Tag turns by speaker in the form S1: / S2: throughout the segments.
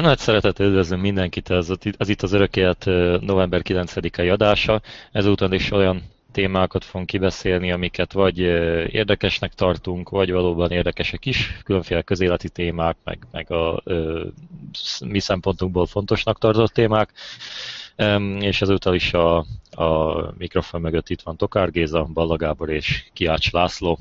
S1: Nagy szeretettel üdvözlöm mindenkit, ez, ez itt az Örökélet november 9-i adása. Ezúton is olyan témákat fogunk kibeszélni, amiket vagy érdekesnek tartunk, vagy valóban érdekesek is, különféle közéleti témák, meg, meg a ö, mi szempontunkból fontosnak tartott témák. És ezúttal is a, a mikrofon mögött itt van Tokár Géza, Balla Gábor és Kiács László.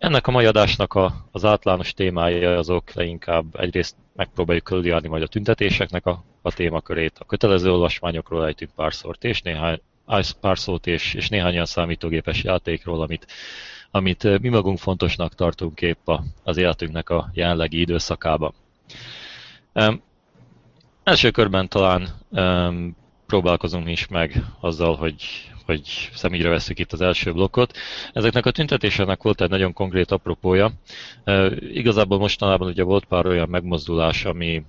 S1: Ennek a mai adásnak a, az általános témája azok leginkább egyrészt megpróbáljuk körüljárni majd a tüntetéseknek a, a témakörét, a kötelező olvasmányokról ejtünk pár szót, és néhány, pár szót és, és néhány olyan számítógépes játékról, amit, amit mi magunk fontosnak tartunk épp a, az életünknek a jelenlegi időszakában. Um, első körben talán um, próbálkozunk is meg azzal, hogy, hogy személyre veszük itt az első blokkot. Ezeknek a tüntetéseknek volt egy nagyon konkrét apropója. E, igazából mostanában ugye volt pár olyan megmozdulás, ami,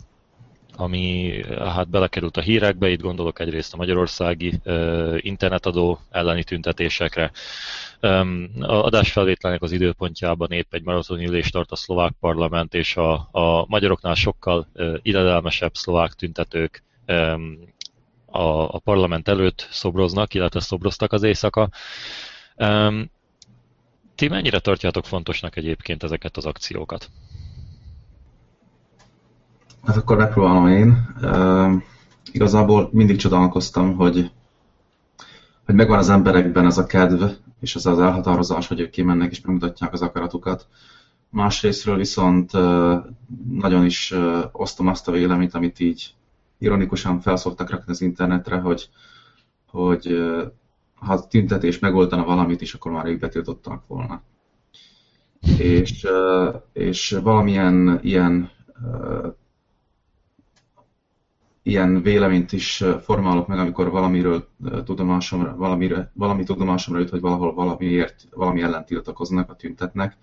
S1: ami hát belekerült a hírekbe, itt gondolok egyrészt a magyarországi e, internetadó elleni tüntetésekre. E, a adásfelvételnek az időpontjában épp egy maratonülést tart a szlovák parlament, és a, a magyaroknál sokkal e, illedelmesebb szlovák tüntetők a, a parlament előtt szobroznak, illetve szobroztak az éjszaka. Um, ti mennyire tartjátok fontosnak egyébként ezeket az akciókat?
S2: Hát akkor megpróbálom én. Uh, igazából mindig csodálkoztam, hogy, hogy megvan az emberekben ez a kedv, és az az elhatározás, hogy ők kimennek és megmutatják az akaratukat. Másrésztről viszont uh, nagyon is uh, osztom azt a véleményt, amit így ironikusan felszoktak rakni az internetre, hogy, hogy ha tüntetés megoldana valamit is, akkor már rég betiltottak volna. És, és valamilyen ilyen, ilyen véleményt is formálok meg, amikor valamiről tudomásomra, valamire, valami tudomásomra jut, hogy valahol valamiért, valami ellen tiltakoznak, a tüntetnek,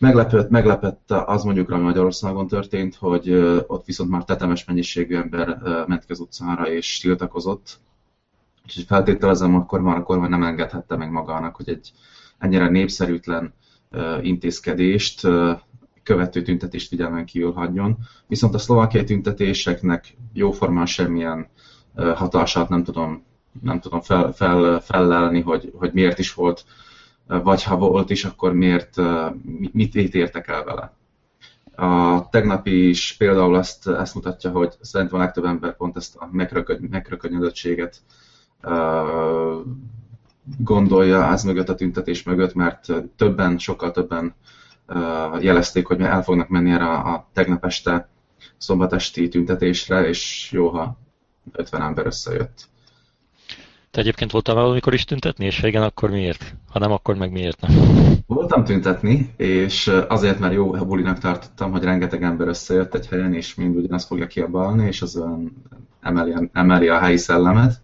S2: Meglepett, meglepett az mondjuk, ami Magyarországon történt, hogy ott viszont már tetemes mennyiségű ember ment ki az utcára és tiltakozott. Úgyhogy feltételezem, akkor már a kormány nem engedhette meg magának, hogy egy ennyire népszerűtlen intézkedést, követő tüntetést figyelmen kívül hagyjon. Viszont a szlovákiai tüntetéseknek jóformán semmilyen hatását nem tudom, nem tudom fel, fel, felelni, hogy, hogy miért is volt vagy ha volt is, akkor miért, mit, mit értek el vele. A tegnapi is például ezt, ezt mutatja, hogy szerintem a legtöbb ember pont ezt a megrökönyödöttséget gondolja ez mögött a tüntetés mögött, mert többen, sokkal többen jelezték, hogy el fognak menni erre a tegnap este szombatesti tüntetésre, és jó, ha 50 ember összejött.
S1: Te egyébként voltál valamikor is tüntetni, és ha igen, akkor miért? Ha nem, akkor meg miért nem?
S2: Voltam tüntetni, és azért, mert jó bulinak tartottam, hogy rengeteg ember összejött egy helyen, és mind ugyanazt fogja kiabálni, és az emeli, emeli a helyi szellemet.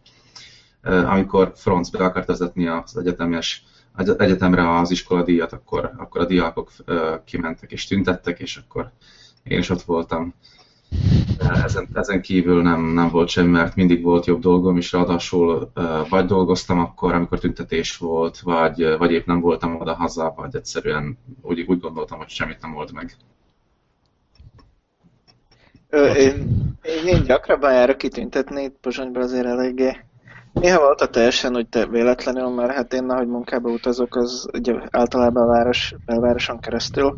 S2: Amikor Franz be akart vezetni az egyetemes egyetemre az iskoladíjat, akkor, akkor a diákok kimentek és tüntettek, és akkor én is ott voltam ezen, ezen kívül nem, nem volt semmi, mert mindig volt jobb dolgom, és ráadásul vagy dolgoztam akkor, amikor tüntetés volt, vagy, vagy épp nem voltam oda haza, vagy egyszerűen úgy, úgy gondoltam, hogy semmit nem volt meg.
S3: Ö, én, én gyakrabban járok kitüntetni, itt Pozsonyban azért eléggé. Néha volt a teljesen, hogy te véletlenül, mert hát én, ahogy munkába utazok, az ugye általában a város, belvároson keresztül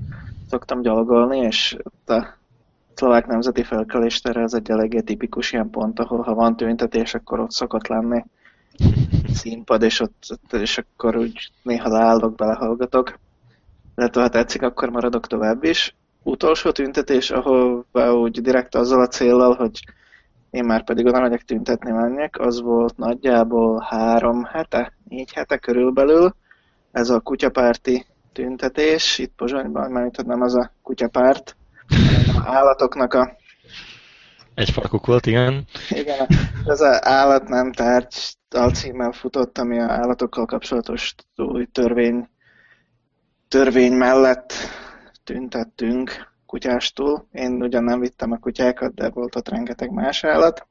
S3: szoktam gyalogolni, és a szlovák nemzeti felkeléstere az egy eléggé tipikus ilyen pont, ahol ha van tüntetés, akkor ott szokott lenni színpad, és ott, és akkor úgy néha leállok, belehallgatok. De ha tetszik, akkor maradok tovább is. Utolsó tüntetés, ahol úgy direkt azzal a célral, hogy én már pedig oda megyek tüntetni menjek, az volt nagyjából három hete, négy hete körülbelül. Ez a kutyapárti tüntetés, itt Pozsonyban, mert nem az a kutyapárt, állatoknak a...
S1: Egy farkuk volt, igen.
S3: Igen, ez az állat nem tárgy alcímmel futott, ami a állatokkal kapcsolatos új törvény, törvény mellett tüntettünk kutyástól. Én ugyan nem vittem a kutyákat, de volt ott rengeteg más állat,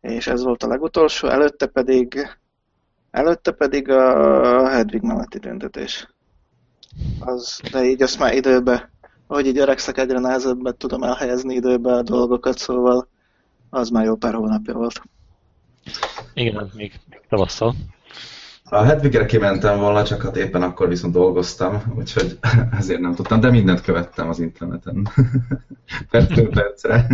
S3: és ez volt a legutolsó, előtte pedig előtte pedig a Hedvig melletti tüntetés. Az, de így azt már időbe ahogy így öregszek, egyre nehezebben tudom elhelyezni időbe a dolgokat, szóval az már jó pár hónapja volt.
S1: Igen, még tavasszal.
S2: A Hedvigre kimentem volna, csak hát éppen akkor viszont dolgoztam, úgyhogy ezért nem tudtam, de mindent követtem az interneten. Percről percre.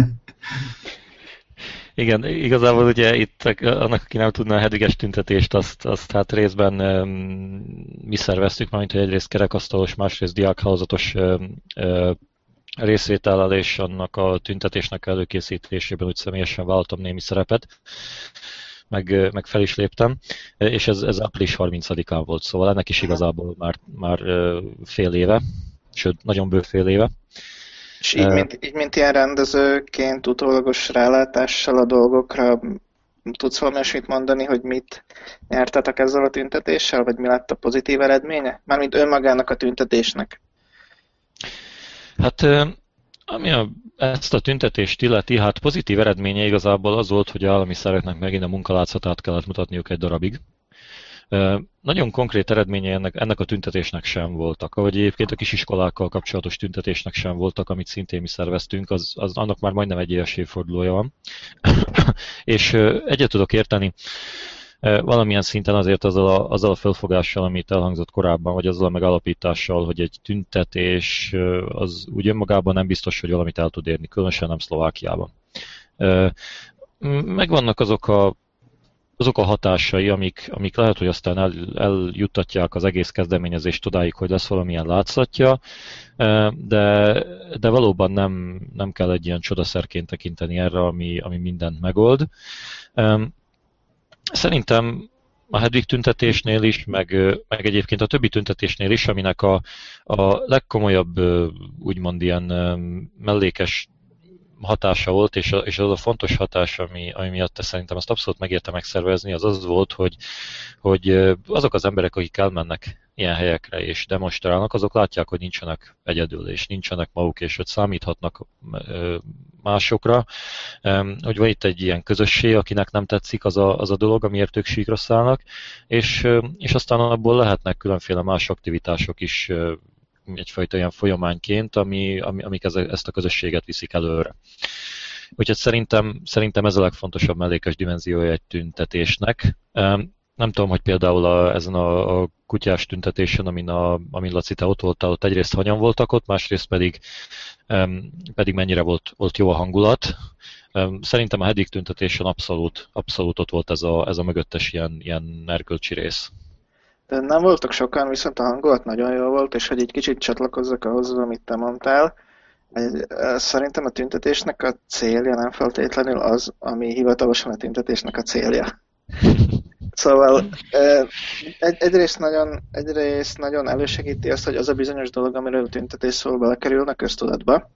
S1: Igen, igazából ugye itt annak, aki nem tudná a Hedviges tüntetést, azt, azt hát részben um, mi szerveztük, majd hogy egyrészt kerekasztalos, másrészt diákhálózatos um, uh, részvétellel és annak a tüntetésnek előkészítésében úgy személyesen vállaltam némi szerepet meg, meg fel is léptem, és ez, ez április 30-án volt, szóval ennek is igazából már, már fél éve, sőt, nagyon bő fél éve.
S3: És így, uh, mint, így, mint ilyen rendezőként utólagos rálátással a dolgokra tudsz valami olyasmit mondani, hogy mit nyertetek ezzel a tüntetéssel, vagy mi lett a pozitív eredménye? Mármint önmagának a tüntetésnek.
S1: Hát ami a, ezt a tüntetést illeti, hát pozitív eredménye igazából az volt, hogy a állami szerveknek megint a munkálátszatát kellett mutatniuk egy darabig. Nagyon konkrét eredménye ennek, ennek a tüntetésnek sem voltak, ahogy egyébként a kisiskolákkal kapcsolatos tüntetésnek sem voltak, amit szintén mi szerveztünk, az, az annak már majdnem egy éves évfordulója van. és egyet tudok érteni valamilyen szinten azért azzal a, azzal a felfogással, amit elhangzott korábban, vagy azzal a megalapítással, hogy egy tüntetés az úgy önmagában nem biztos, hogy valamit el tud érni, különösen nem Szlovákiában. Megvannak azok a azok a hatásai, amik, amik lehet, hogy aztán el, eljuttatják az egész kezdeményezést odáig, hogy lesz valamilyen látszatja, de, de valóban nem, nem kell egy ilyen csodaszerként tekinteni erre, ami, ami mindent megold. Szerintem a Hedvig tüntetésnél is, meg, meg egyébként a többi tüntetésnél is, aminek a, a legkomolyabb, úgymond ilyen mellékes hatása volt, és, és az a fontos hatás, ami, ami miatt szerintem azt abszolút megérte megszervezni, az az volt, hogy, hogy azok az emberek, akik elmennek ilyen helyekre és demonstrálnak, azok látják, hogy nincsenek egyedül, és nincsenek maguk, és hogy számíthatnak másokra, hogy van itt egy ilyen közösség, akinek nem tetszik az a, az a dolog, amiért ők síkra szállnak, és, és aztán abból lehetnek különféle más aktivitások is egyfajta olyan folyamányként, ami, ami, amik ezt a közösséget viszik előre. Úgyhogy szerintem, szerintem ez a legfontosabb mellékes dimenziója egy tüntetésnek. Nem tudom, hogy például a, ezen a, a kutyás tüntetésen, amin, a, amin Laci, te ott voltál, ott egyrészt hanyan voltak ott, másrészt pedig, pedig mennyire volt, volt jó a hangulat. Szerintem a hedik tüntetésen abszolút, abszolút ott volt ez a, ez a mögöttes ilyen, ilyen erkölcsi rész.
S3: Nem voltak sokan, viszont a hangulat nagyon jó volt, és hogy egy kicsit csatlakozzak ahhoz, amit te mondtál, szerintem a tüntetésnek a célja nem feltétlenül az, ami hivatalosan a tüntetésnek a célja. Szóval egy, egyrészt, nagyon, egyrészt nagyon elősegíti azt, hogy az a bizonyos dolog, amiről a tüntetés szól, belekerülne a köztudatba.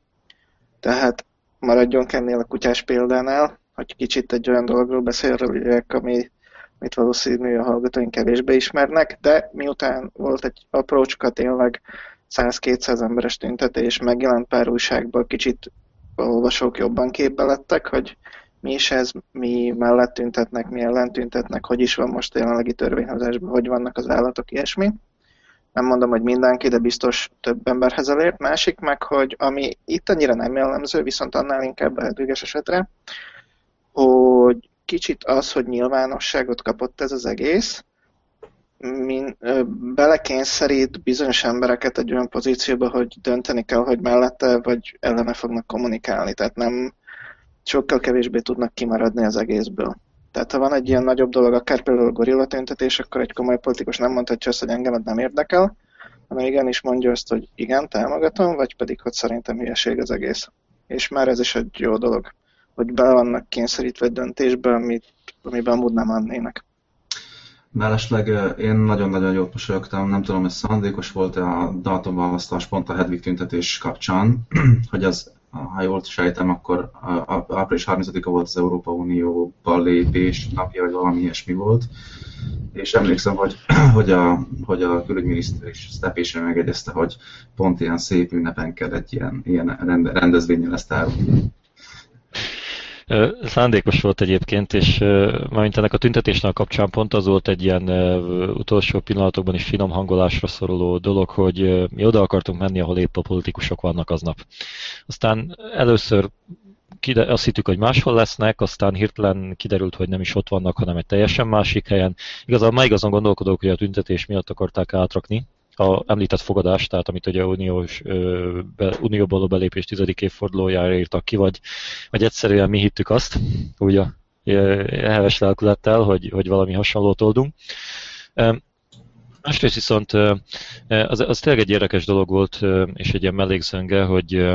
S3: Tehát maradjunk ennél a kutyás példánál, hogy kicsit egy olyan dologról beszélek, ami amit valószínű a hallgatóink kevésbé ismernek, de miután volt egy aprócska tényleg 100-200 emberes tüntetés, megjelent pár újságban, kicsit olvasók jobban képbe lettek, hogy mi is ez, mi mellett tüntetnek, mi ellen tüntetnek, hogy is van most a jelenlegi törvényhozásban, hogy vannak az állatok, ilyesmi. Nem mondom, hogy mindenki, de biztos több emberhez elért. Másik meg, hogy ami itt annyira nem jellemző, viszont annál inkább lehetőges esetre, hogy kicsit az, hogy nyilvánosságot kapott ez az egész, min, ö, belekényszerít bizonyos embereket egy olyan pozícióba, hogy dönteni kell, hogy mellette vagy ellene fognak kommunikálni. Tehát nem sokkal kevésbé tudnak kimaradni az egészből. Tehát ha van egy ilyen nagyobb dolog, akár például gorilla tüntetés, akkor egy komoly politikus nem mondhatja azt, hogy engem nem érdekel, hanem igenis mondja azt, hogy igen, támogatom, vagy pedig, hogy szerintem hülyeség az egész. És már ez is egy jó dolog hogy be vannak kényszerítve döntésbe, amit, amiben amúgy nem mennének.
S2: Mellesleg én nagyon-nagyon jót mosolyogtam, nem tudom, hogy szándékos volt-e a dátumválasztás pont a Hedvig tüntetés kapcsán, hogy az, ha jól sejtem, akkor április 30-a volt az Európa Unióba lépés napja, vagy valami ilyesmi volt. És emlékszem, hogy, hogy, a, hogy a külügyminiszter is sztepésen megegyezte, hogy pont ilyen szép ünnepen kell egy ilyen, ilyen rendezvényen ezt árulni.
S1: Szándékos volt egyébként, és majd ennek a tüntetésnek a kapcsán pont az volt egy ilyen utolsó pillanatokban is finom hangolásra szoruló dolog, hogy mi oda akartunk menni, ahol épp a politikusok vannak aznap. Aztán először kide- azt hittük, hogy máshol lesznek, aztán hirtelen kiderült, hogy nem is ott vannak, hanem egy teljesen másik helyen. Igazából már igazán gondolkodok, hogy a tüntetés miatt akarták átrakni a említett fogadást, tehát amit ugye uniós, be, unióból a belépés tizedik évfordulójára írtak ki, vagy, vagy egyszerűen mi hittük azt, úgy a heves lelkülettel, hogy, hogy valami hasonlót oldunk. Másrészt viszont az, az tényleg egy érdekes dolog volt, és egy ilyen mellékszönge, hogy,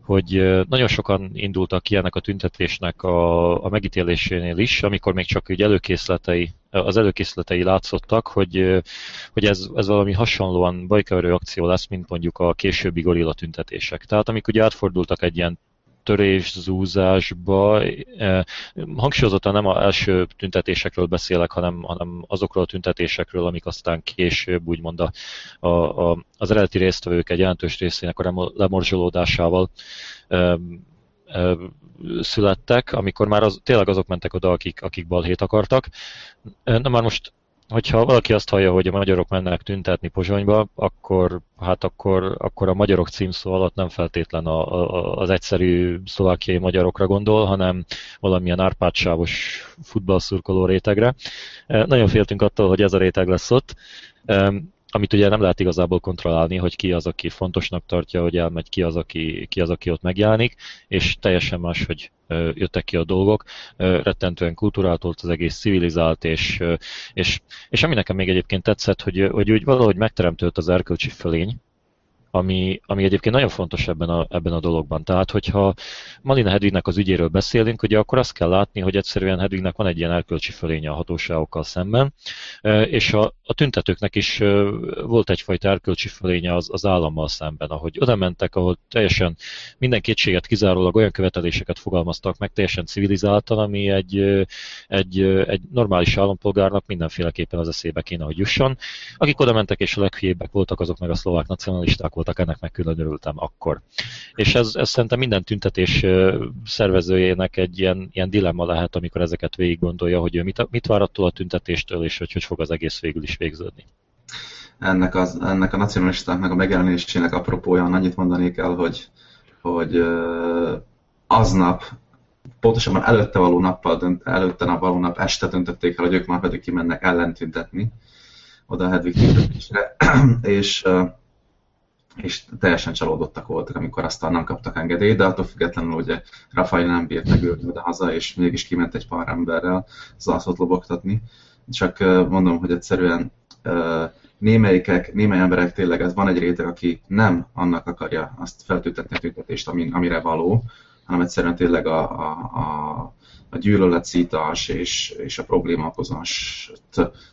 S1: hogy nagyon sokan indultak ki ennek a tüntetésnek a, a megítélésénél is, amikor még csak úgy előkészletei, az előkészletei látszottak, hogy, hogy ez, ez valami hasonlóan bajkeverő akció lesz, mint mondjuk a későbbi gorilla tüntetések. Tehát amik ugye átfordultak egy ilyen törés, zúzásba. E, hangsúlyozottan nem az első tüntetésekről beszélek, hanem, hanem azokról a tüntetésekről, amik aztán később úgymond a, a, az eredeti résztvevők egy jelentős részének a lemorzsolódásával e, e, születtek, amikor már az, tényleg azok mentek oda, akik, akik balhét akartak. Na már most hogyha valaki azt hallja, hogy a magyarok mennek tüntetni Pozsonyba, akkor, hát akkor, akkor a magyarok címszó alatt nem feltétlen a, a, az egyszerű szlovákiai magyarokra gondol, hanem valamilyen árpátsávos futballszurkoló rétegre. E, nagyon féltünk attól, hogy ez a réteg lesz ott. Amit ugye nem lehet igazából kontrollálni, hogy ki az, aki fontosnak tartja, hogy elmegy, ki az, aki, ki az, aki ott megjelenik, és teljesen más, hogy jöttek ki a dolgok, rettentően kulturált volt az egész civilizált, és, és, és ami nekem még egyébként tetszett, hogy, hogy úgy valahogy megteremtődött az erkölcsi fölény, ami, ami egyébként nagyon fontos ebben a, ebben a dologban. Tehát, hogyha Malina Hedwignek az ügyéről beszélünk, ugye akkor azt kell látni, hogy egyszerűen Hedwignek van egy ilyen erkölcsi fölénye a hatóságokkal szemben, és a, a tüntetőknek is volt egyfajta erkölcsi fölénye az, az állammal szemben, ahogy oda mentek, ahol teljesen minden kétséget kizárólag olyan követeléseket fogalmaztak meg, teljesen civilizáltan, ami egy, egy, egy normális állampolgárnak mindenféleképpen az eszébe kéne, hogy jusson. Akik oda mentek és a leghülyébbek voltak, azok meg a szlovák nacionalisták voltak, ennek meg külön örültem akkor. És ez, ez szerintem minden tüntetés szervezőjének egy ilyen, ilyen dilemma lehet, amikor ezeket végig gondolja, hogy ő mit, mit vár attól a tüntetéstől, és hogy hogy fog az egész végül is végződni.
S2: Ennek, az, ennek a nacionalistáknak a megjelenésének apropóján annyit mondanék el, hogy, hogy aznap, pontosabban előtte való nappal, előtte nap való nap este döntötték el, hogy ők már pedig kimennek ellentüntetni oda a Hedvig tüntetésre, és és teljesen csalódottak voltak, amikor aztán nem kaptak engedélyt, de attól függetlenül ugye Rafael nem bírt megülni oda haza, és mégis kiment egy pár emberrel zászlót lobogtatni. Csak mondom, hogy egyszerűen némelyikek, némely emberek tényleg, ez van egy réteg, aki nem annak akarja azt feltüntetni a tüntetést, amire való, hanem egyszerűen tényleg a, a, a a gyűlöletszítás és, és a problémakozást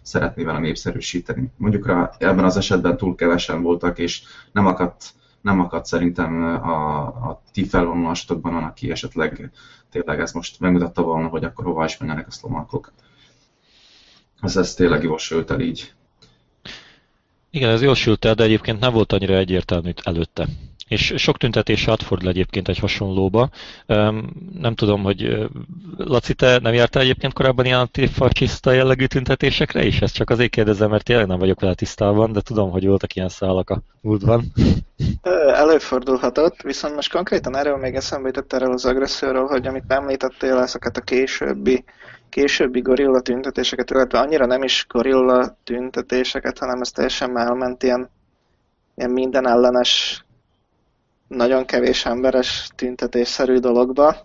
S2: szeretné vele népszerűsíteni. Mondjuk rá ebben az esetben túl kevesen voltak, és nem akadt, nem akadt szerintem a, a ti felvonulásotokban, aki esetleg tényleg ez most megmutatta volna, hogy akkor hova is menjenek a szlomákok. Ez, ez tényleg jól sült el így.
S1: Igen, ez jól sült el, de egyébként nem volt annyira egyértelmű előtte. És sok tüntetés átfordul egyébként egy hasonlóba. Nem tudom, hogy Laci, te nem jártál egyébként korábban ilyen antifasiszta jellegű tüntetésekre is? Ezt csak azért kérdezem, mert tényleg nem vagyok vele tisztában, de tudom, hogy voltak ilyen szálak a múltban.
S3: Előfordulhatott, viszont most konkrétan erről még eszembe jutott erről az agresszióról, hogy amit említettél, ezeket a későbbi későbbi gorilla tüntetéseket, illetve annyira nem is gorilla tüntetéseket, hanem ez teljesen elment ilyen, ilyen minden ellenes nagyon kevés emberes tüntetésszerű dologba.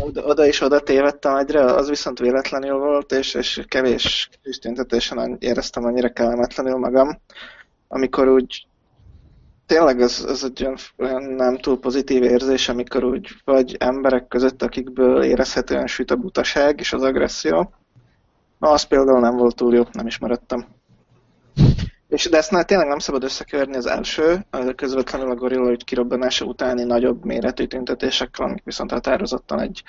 S3: Oda, oda is oda tévedtem egyre, az viszont véletlenül volt, és, és kevés, kevés tüntetésen éreztem annyira kellemetlenül magam, amikor úgy tényleg ez, ez egy olyan nem túl pozitív érzés, amikor úgy vagy emberek között, akikből érezhetően süt a butaság és az agresszió. Na, az például nem volt túl jó, nem is maradtam. És de ezt tényleg nem szabad összekeverni az első, közvetlenül a gorilla ügy kirobbanása utáni nagyobb méretű tüntetésekkel, amik viszont határozottan egy,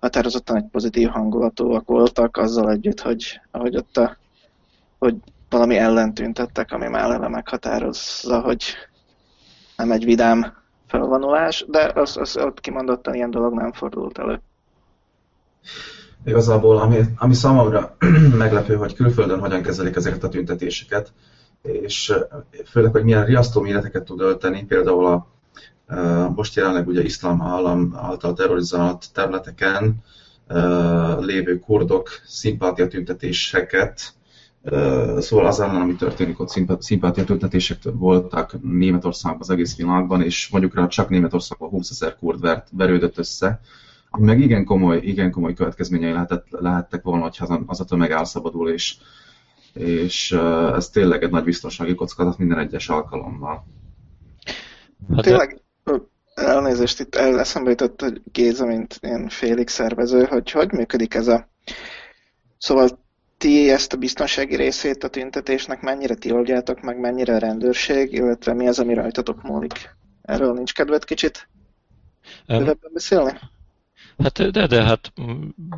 S3: határozottan egy pozitív hangulatúak voltak, azzal együtt, hogy ahogy ott a, hogy valami ellen tüntettek, ami már eleve meghatározza, hogy nem egy vidám felvonulás, de az, az ott kimondottan ilyen dolog nem fordult elő.
S2: Igazából, ami, ami számomra meglepő, hogy külföldön hogyan kezelik ezeket a tüntetéseket, és főleg, hogy milyen riasztó méreteket tud ölteni, például a, most jelenleg ugye iszlám állam által terrorizált területeken lévő kurdok szimpátia tüntetéseket, szóval az ellen, ami történik, ott szimpátia tüntetések voltak Németországban, az egész világban, és mondjuk rá csak Németországban 20 ezer kurd verődött össze, meg igen komoly, igen komoly következményei lehetett, lehettek volna, hogyha az a tömeg elszabadul, és, és ez tényleg egy nagy biztonsági kockázat minden egyes alkalommal.
S3: Hát tényleg, elnézést, itt eszembe jutott, hogy Géza, mint ilyen félig szervező, hogy hogy működik ez a... Szóval ti ezt a biztonsági részét a tüntetésnek mennyire ti oldjátok meg, mennyire a rendőrség, illetve mi az, ami rajtatok múlik? Erről nincs kedved kicsit um, beszélni?
S1: Hát de, de hát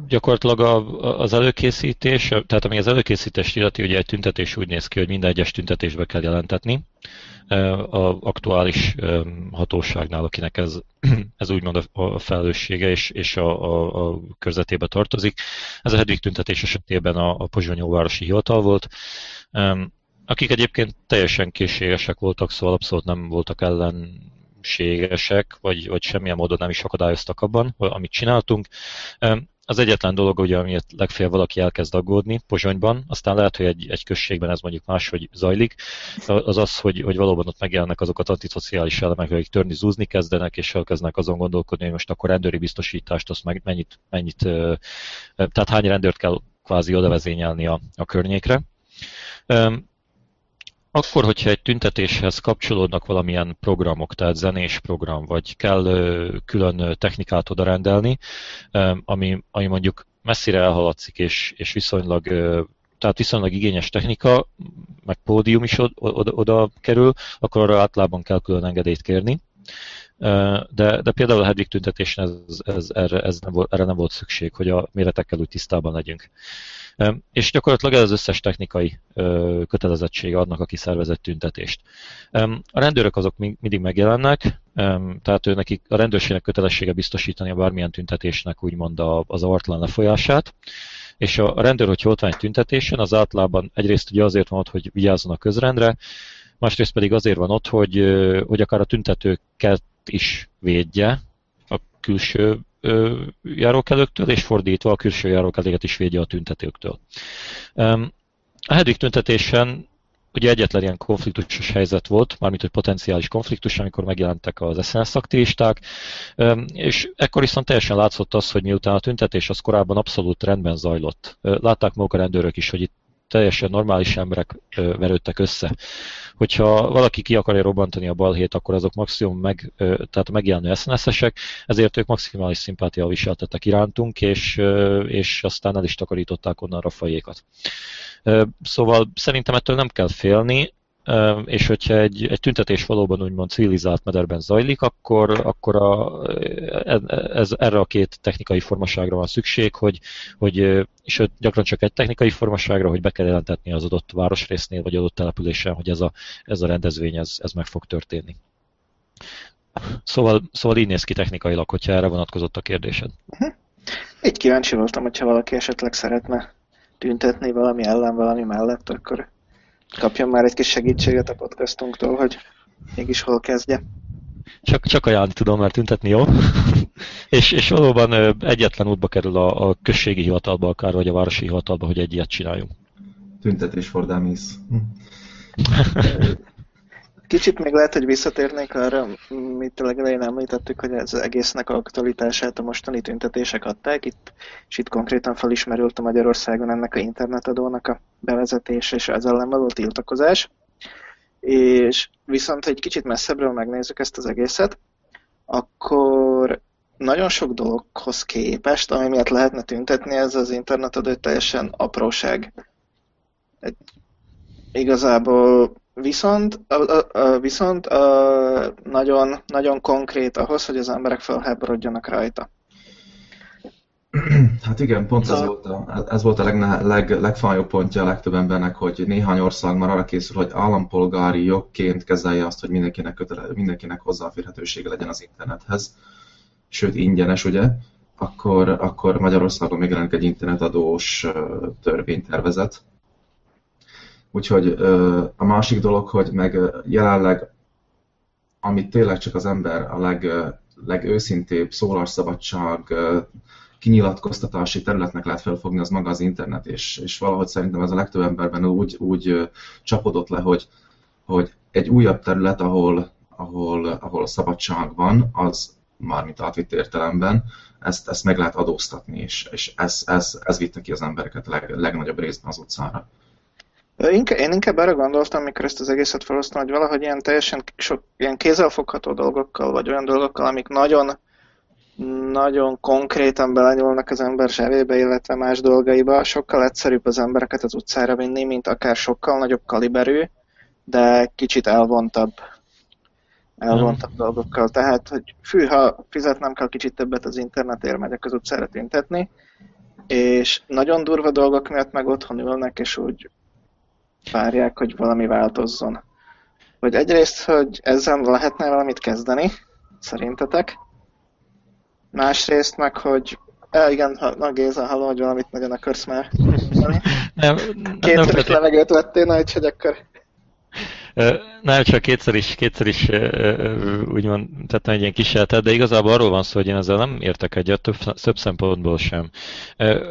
S1: gyakorlatilag a, az előkészítés, tehát ami az előkészítést illeti, ugye egy tüntetés úgy néz ki, hogy minden egyes tüntetésbe kell jelentetni a aktuális hatóságnál, akinek ez, ez úgymond a felelőssége és, és a, a, a körzetébe tartozik. Ez a hetedik tüntetés esetében a, a Pozsonyóvárosi Hivatal volt, akik egyébként teljesen készségesek voltak, szóval abszolút nem voltak ellen szükségesek, vagy, vagy semmilyen módon nem is akadályoztak abban, amit csináltunk. Az egyetlen dolog, ugye, amiért legfeljebb valaki elkezd aggódni Pozsonyban, aztán lehet, hogy egy, egy községben ez mondjuk máshogy zajlik, az az, hogy, hogy valóban ott megjelennek azok a antiszociális elemek, akik törni, zúzni kezdenek, és elkezdenek azon gondolkodni, hogy most akkor rendőri biztosítást, azt meg mennyit, mennyit tehát hány rendőrt kell kvázi odavezényelni a, a környékre. Akkor, hogyha egy tüntetéshez kapcsolódnak valamilyen programok, tehát zenés program, vagy kell külön technikát oda rendelni, ami, ami mondjuk messzire elhaladszik, és, és viszonylag tehát viszonylag igényes technika, meg pódium is oda, oda, oda kerül, akkor arra általában kell külön engedélyt kérni. De, de például a Hedvig tüntetésen ez, ez, erre, ez nem volt, erre nem volt szükség, hogy a méretekkel úgy tisztában legyünk. És gyakorlatilag ez az összes technikai kötelezettsége adnak, aki szervezett tüntetést. A rendőrök azok mindig megjelennek, tehát ő nekik a rendőrségnek kötelessége biztosítani a bármilyen tüntetésnek úgymond az avartlan lefolyását, és a rendőr, hogyha ott van egy tüntetésen, az általában egyrészt ugye azért van ott, hogy vigyázzon a közrendre, másrészt pedig azért van ott, hogy, hogy akár a tüntetőket is védje a külső járókelőktől, és fordítva a külső járókelőket is védje a tüntetőktől. A Hedvig tüntetésen ugye egyetlen ilyen konfliktusos helyzet volt, mármint hogy potenciális konfliktus, amikor megjelentek az SNS aktivisták, és ekkor viszont teljesen látszott az, hogy miután a tüntetés az korábban abszolút rendben zajlott. Látták maguk a rendőrök is, hogy itt teljesen normális emberek verődtek össze. Hogyha valaki ki akarja robbantani a balhét, akkor azok maximum meg, tehát megjelenő SNS-esek, ezért ők maximális szimpátia viseltettek irántunk, és, és aztán el is takarították onnan a fajékat. Szóval szerintem ettől nem kell félni, és hogyha egy, egy tüntetés valóban úgymond civilizált mederben zajlik, akkor, akkor a, e, ez, erre a két technikai formaságra van szükség, hogy, hogy és gyakran csak egy technikai formaságra, hogy be kell jelentetni az adott városrésznél, vagy adott településen, hogy ez a, ez a rendezvény ez, ez meg fog történni. Szóval, szóval így néz ki technikailag, hogyha erre vonatkozott a kérdésed.
S3: Így kíváncsi voltam, hogyha valaki esetleg szeretne tüntetni valami ellen, valami mellett, akkor kapjon már egy kis segítséget a podcastunktól, hogy mégis hol kezdje.
S1: Csak, csak ajánlani tudom, mert tüntetni jó. és, és valóban egyetlen útba kerül a, a községi hivatalba, akár vagy a városi hivatalba, hogy egy ilyet csináljunk.
S2: Tüntetés for dummies.
S3: Kicsit még lehet, hogy visszatérnék arra, mit a legelején említettük, hogy az egésznek a aktualitását a mostani tüntetések adták. Itt, és itt konkrétan felismerült a Magyarországon ennek a internetadónak a bevezetése és az ellen való tiltakozás. És viszont, egy kicsit messzebbről megnézzük ezt az egészet, akkor nagyon sok dologhoz képest, ami miatt lehetne tüntetni, ez az internetadó teljesen apróság. Egy, igazából Viszont, a, a, a, viszont a, nagyon, nagyon konkrét ahhoz, hogy az emberek felháborodjanak rajta.
S2: Hát igen, pont ez volt a, ez volt a leg, leg, legfájóbb pontja a legtöbb embernek, hogy néhány ország már arra készül, hogy állampolgári jogként kezelje azt, hogy mindenkinek, kötele, mindenkinek hozzáférhetősége legyen az internethez. Sőt, ingyenes, ugye? akkor, akkor Magyarországon megjelenik egy internetadós törvénytervezet. Úgyhogy a másik dolog, hogy meg jelenleg, amit tényleg csak az ember a leg, legőszintébb szólásszabadság kinyilatkoztatási területnek lehet felfogni, az maga az internet, és, és valahogy szerintem ez a legtöbb emberben úgy, úgy csapodott le, hogy, hogy egy újabb terület, ahol, ahol, ahol a szabadság van, az mármint átvitt értelemben, ezt, ezt meg lehet adóztatni, és, és ez, ez, ez vitte ki az embereket leg, legnagyobb részben az utcára.
S3: Én inkább arra gondoltam, amikor ezt az egészet felhoztam, hogy valahogy ilyen teljesen sok ilyen kézzelfogható dolgokkal, vagy olyan dolgokkal, amik nagyon, nagyon konkrétan belenyúlnak az ember zsebébe, illetve más dolgaiba, sokkal egyszerűbb az embereket az utcára vinni, mint akár sokkal nagyobb kaliberű, de kicsit elvontabb elvontabb dolgokkal. Tehát, hogy fű, ha fizetnem kell kicsit többet az internetért, megyek az utcára tüntetni, és nagyon durva dolgok miatt meg otthon ülnek, és úgy várják, hogy valami változzon. Hogy egyrészt, hogy ezzel lehetne valamit kezdeni, szerintetek. Másrészt meg, hogy Ja, igen, na Géza, hallom, hogy valamit nagyon akarsz már. Nem, Kétszer is levegőt vettél, na, úgyhogy akkor...
S1: Nem, csak kétszer is, kétszer is úgymond tettem egy ilyen kísérletet, de igazából arról van szó, hogy én ezzel nem értek egyet, több, több szempontból sem.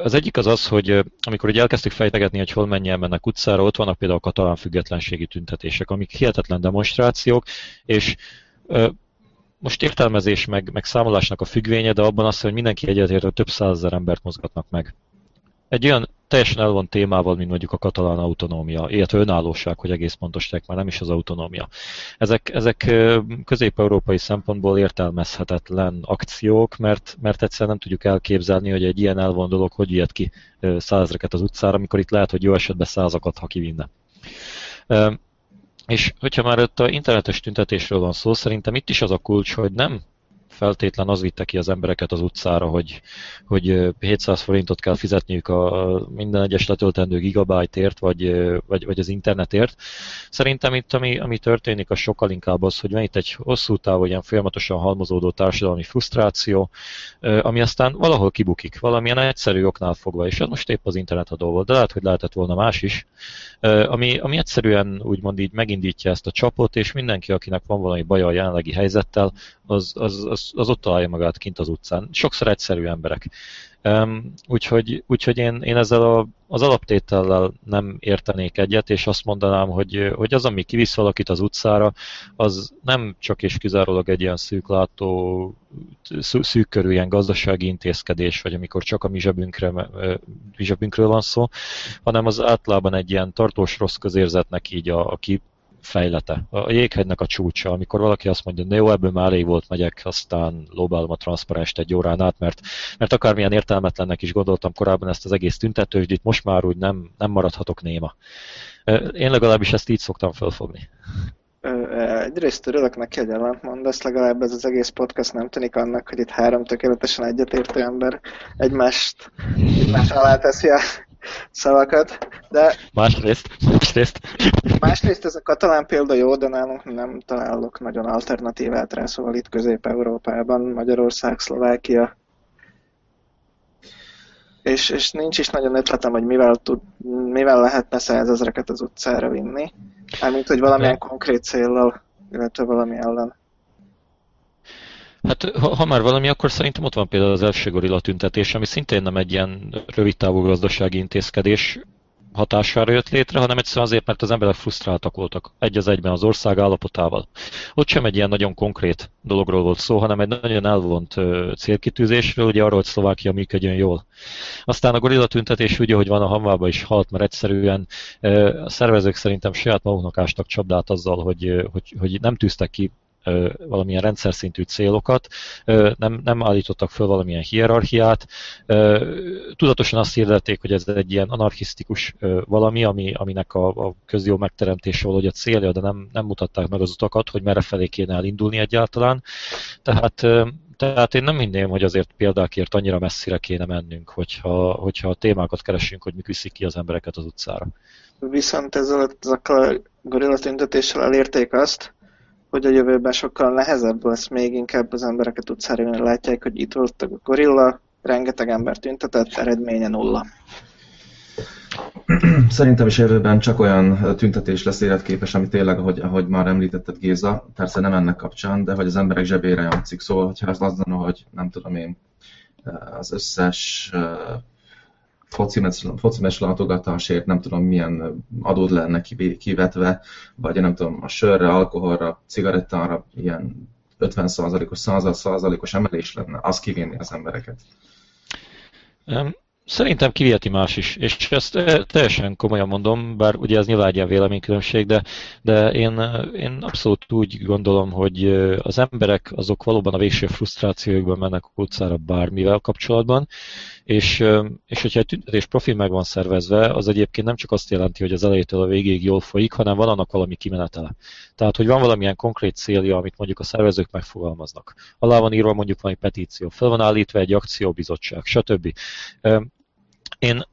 S1: Az egyik az az, hogy amikor ugye elkezdtük fejtegetni, hogy hol menjen mennek utcára, ott vannak például a katalán függetlenségi tüntetések, amik hihetetlen demonstrációk, és most értelmezés meg, meg számolásnak a függvénye, de abban az, hogy mindenki egyetért, hogy több százezer embert mozgatnak meg. Egy olyan teljesen elvont témával, mint mondjuk a katalán autonómia, illetve önállóság, hogy egész pontos tek, már nem is az autonómia. Ezek, ezek közép-európai szempontból értelmezhetetlen akciók, mert, mert egyszerűen nem tudjuk elképzelni, hogy egy ilyen elvont dolog hogy ilyet ki százreket az utcára, amikor itt lehet, hogy jó esetben százakat, ha kivinne. És hogyha már ott a internetes tüntetésről van szó, szerintem itt is az a kulcs, hogy nem feltétlen az vitte ki az embereket az utcára, hogy, hogy 700 forintot kell fizetniük a minden egyes letöltendő gigabyte-ért, vagy, vagy, vagy az internetért. Szerintem itt, ami, ami történik, az sokkal inkább az, hogy van itt egy hosszú távú, ilyen folyamatosan halmozódó társadalmi frusztráció, ami aztán valahol kibukik, valamilyen egyszerű oknál fogva, és ez most épp az internet a dolgot, de lehet, hogy lehetett volna más is, ami, ami egyszerűen úgymond így megindítja ezt a csapot, és mindenki, akinek van valami baja a jelenlegi helyzettel, az, az, az, az ott találja magát kint az utcán. Sokszor egyszerű emberek. Um, úgyhogy, úgyhogy én, én ezzel a, az alaptétellel nem értenék egyet, és azt mondanám, hogy, hogy az, ami kivisz valakit az utcára, az nem csak és kizárólag egy ilyen szűklátó, szűk körű ilyen gazdasági intézkedés, vagy amikor csak a mi, zsebünkre, mi zsebünkről van szó, hanem az általában egy ilyen tartós rossz közérzetnek így a, a fejlete. A jéghegynek a csúcsa, amikor valaki azt mondja, hogy jó, ebből már elég volt, megyek, aztán lóbálom a transzparenst egy órán át, mert, mert akármilyen értelmetlennek is gondoltam korábban ezt az egész tüntetősdit, most már úgy nem, nem maradhatok néma. Én legalábbis ezt így szoktam felfogni.
S3: Egyrészt örülök neki, hogy ellentmondasz, legalább ez az egész podcast nem tűnik annak, hogy itt három tökéletesen egyetértő ember egymást, egymás alá teszi a szavakat, de...
S1: Másrészt, másrészt.
S3: Másrészt ez a katalán példa jó, de nálunk nem találok nagyon alternatívát rá, szóval itt Közép-Európában, Magyarország, Szlovákia, és, és nincs is nagyon ötletem, hogy mivel, tud, mivel lehetne százezreket az utcára vinni, mármint, hogy valamilyen konkrét céllal, illetve valami ellen.
S1: Hát ha, ha már valami, akkor szerintem ott van például az első gorilla tüntetés, ami szintén nem egy ilyen rövid távú gazdasági intézkedés hatására jött létre, hanem egyszerűen azért, mert az emberek frusztráltak voltak egy az egyben az ország állapotával. Ott sem egy ilyen nagyon konkrét dologról volt szó, hanem egy nagyon elvont célkitűzésről, ugye arról, hogy Szlovákia működjön jól. Aztán a gorilla tüntetés ugye, hogy van a hamvába is halt, mert egyszerűen a szervezők szerintem saját maguknak ástak csapdát azzal, hogy, hogy, hogy nem tűztek ki valamilyen rendszer szintű célokat, nem, nem állítottak föl valamilyen hierarchiát, tudatosan azt hirdették, hogy ez egy ilyen anarchisztikus valami, ami, aminek a, a közjó megteremtése valahogy a célja, de nem, nem mutatták meg az utakat, hogy merre felé kéne elindulni egyáltalán. Tehát tehát én nem hinném, hogy azért példákért annyira messzire kéne mennünk, hogyha, hogyha a témákat keresünk, hogy mi viszik ki az embereket az utcára.
S3: Viszont ezzel a gorilla tüntetéssel elérték azt, hogy a jövőben sokkal nehezebb lesz, még inkább az embereket utcára látják, hogy itt voltak a gorilla, rengeteg ember tüntetett, eredménye nulla.
S2: Szerintem is jövőben csak olyan tüntetés lesz életképes, ami tényleg, ahogy, ahogy már említetted Géza, persze nem ennek kapcsán, de hogy az emberek zsebére játszik. Szóval, hogyha az lenne, hogy nem tudom én, az összes foci meccs látogatásért nem tudom milyen adód lenne kivetve, vagy nem tudom, a sörre, alkoholra, cigarettára ilyen 50%-os, 100%-os emelés lenne, az kivinni az embereket.
S1: Szerintem kiviheti más is, és ezt eh, teljesen komolyan mondom, bár ugye ez nyilván egy véleménykülönbség, de, de én, eh, én abszolút úgy gondolom, hogy eh, az emberek azok valóban a végső frusztrációkban mennek utcára bármivel kapcsolatban, és, és hogyha egy tüntetés profil meg van szervezve, az egyébként nem csak azt jelenti, hogy az elejétől a végéig jól folyik, hanem van annak valami kimenetele. Tehát, hogy van valamilyen konkrét célja, amit mondjuk a szervezők megfogalmaznak. Alá van írva mondjuk valami petíció, fel van állítva egy akcióbizottság, stb. Én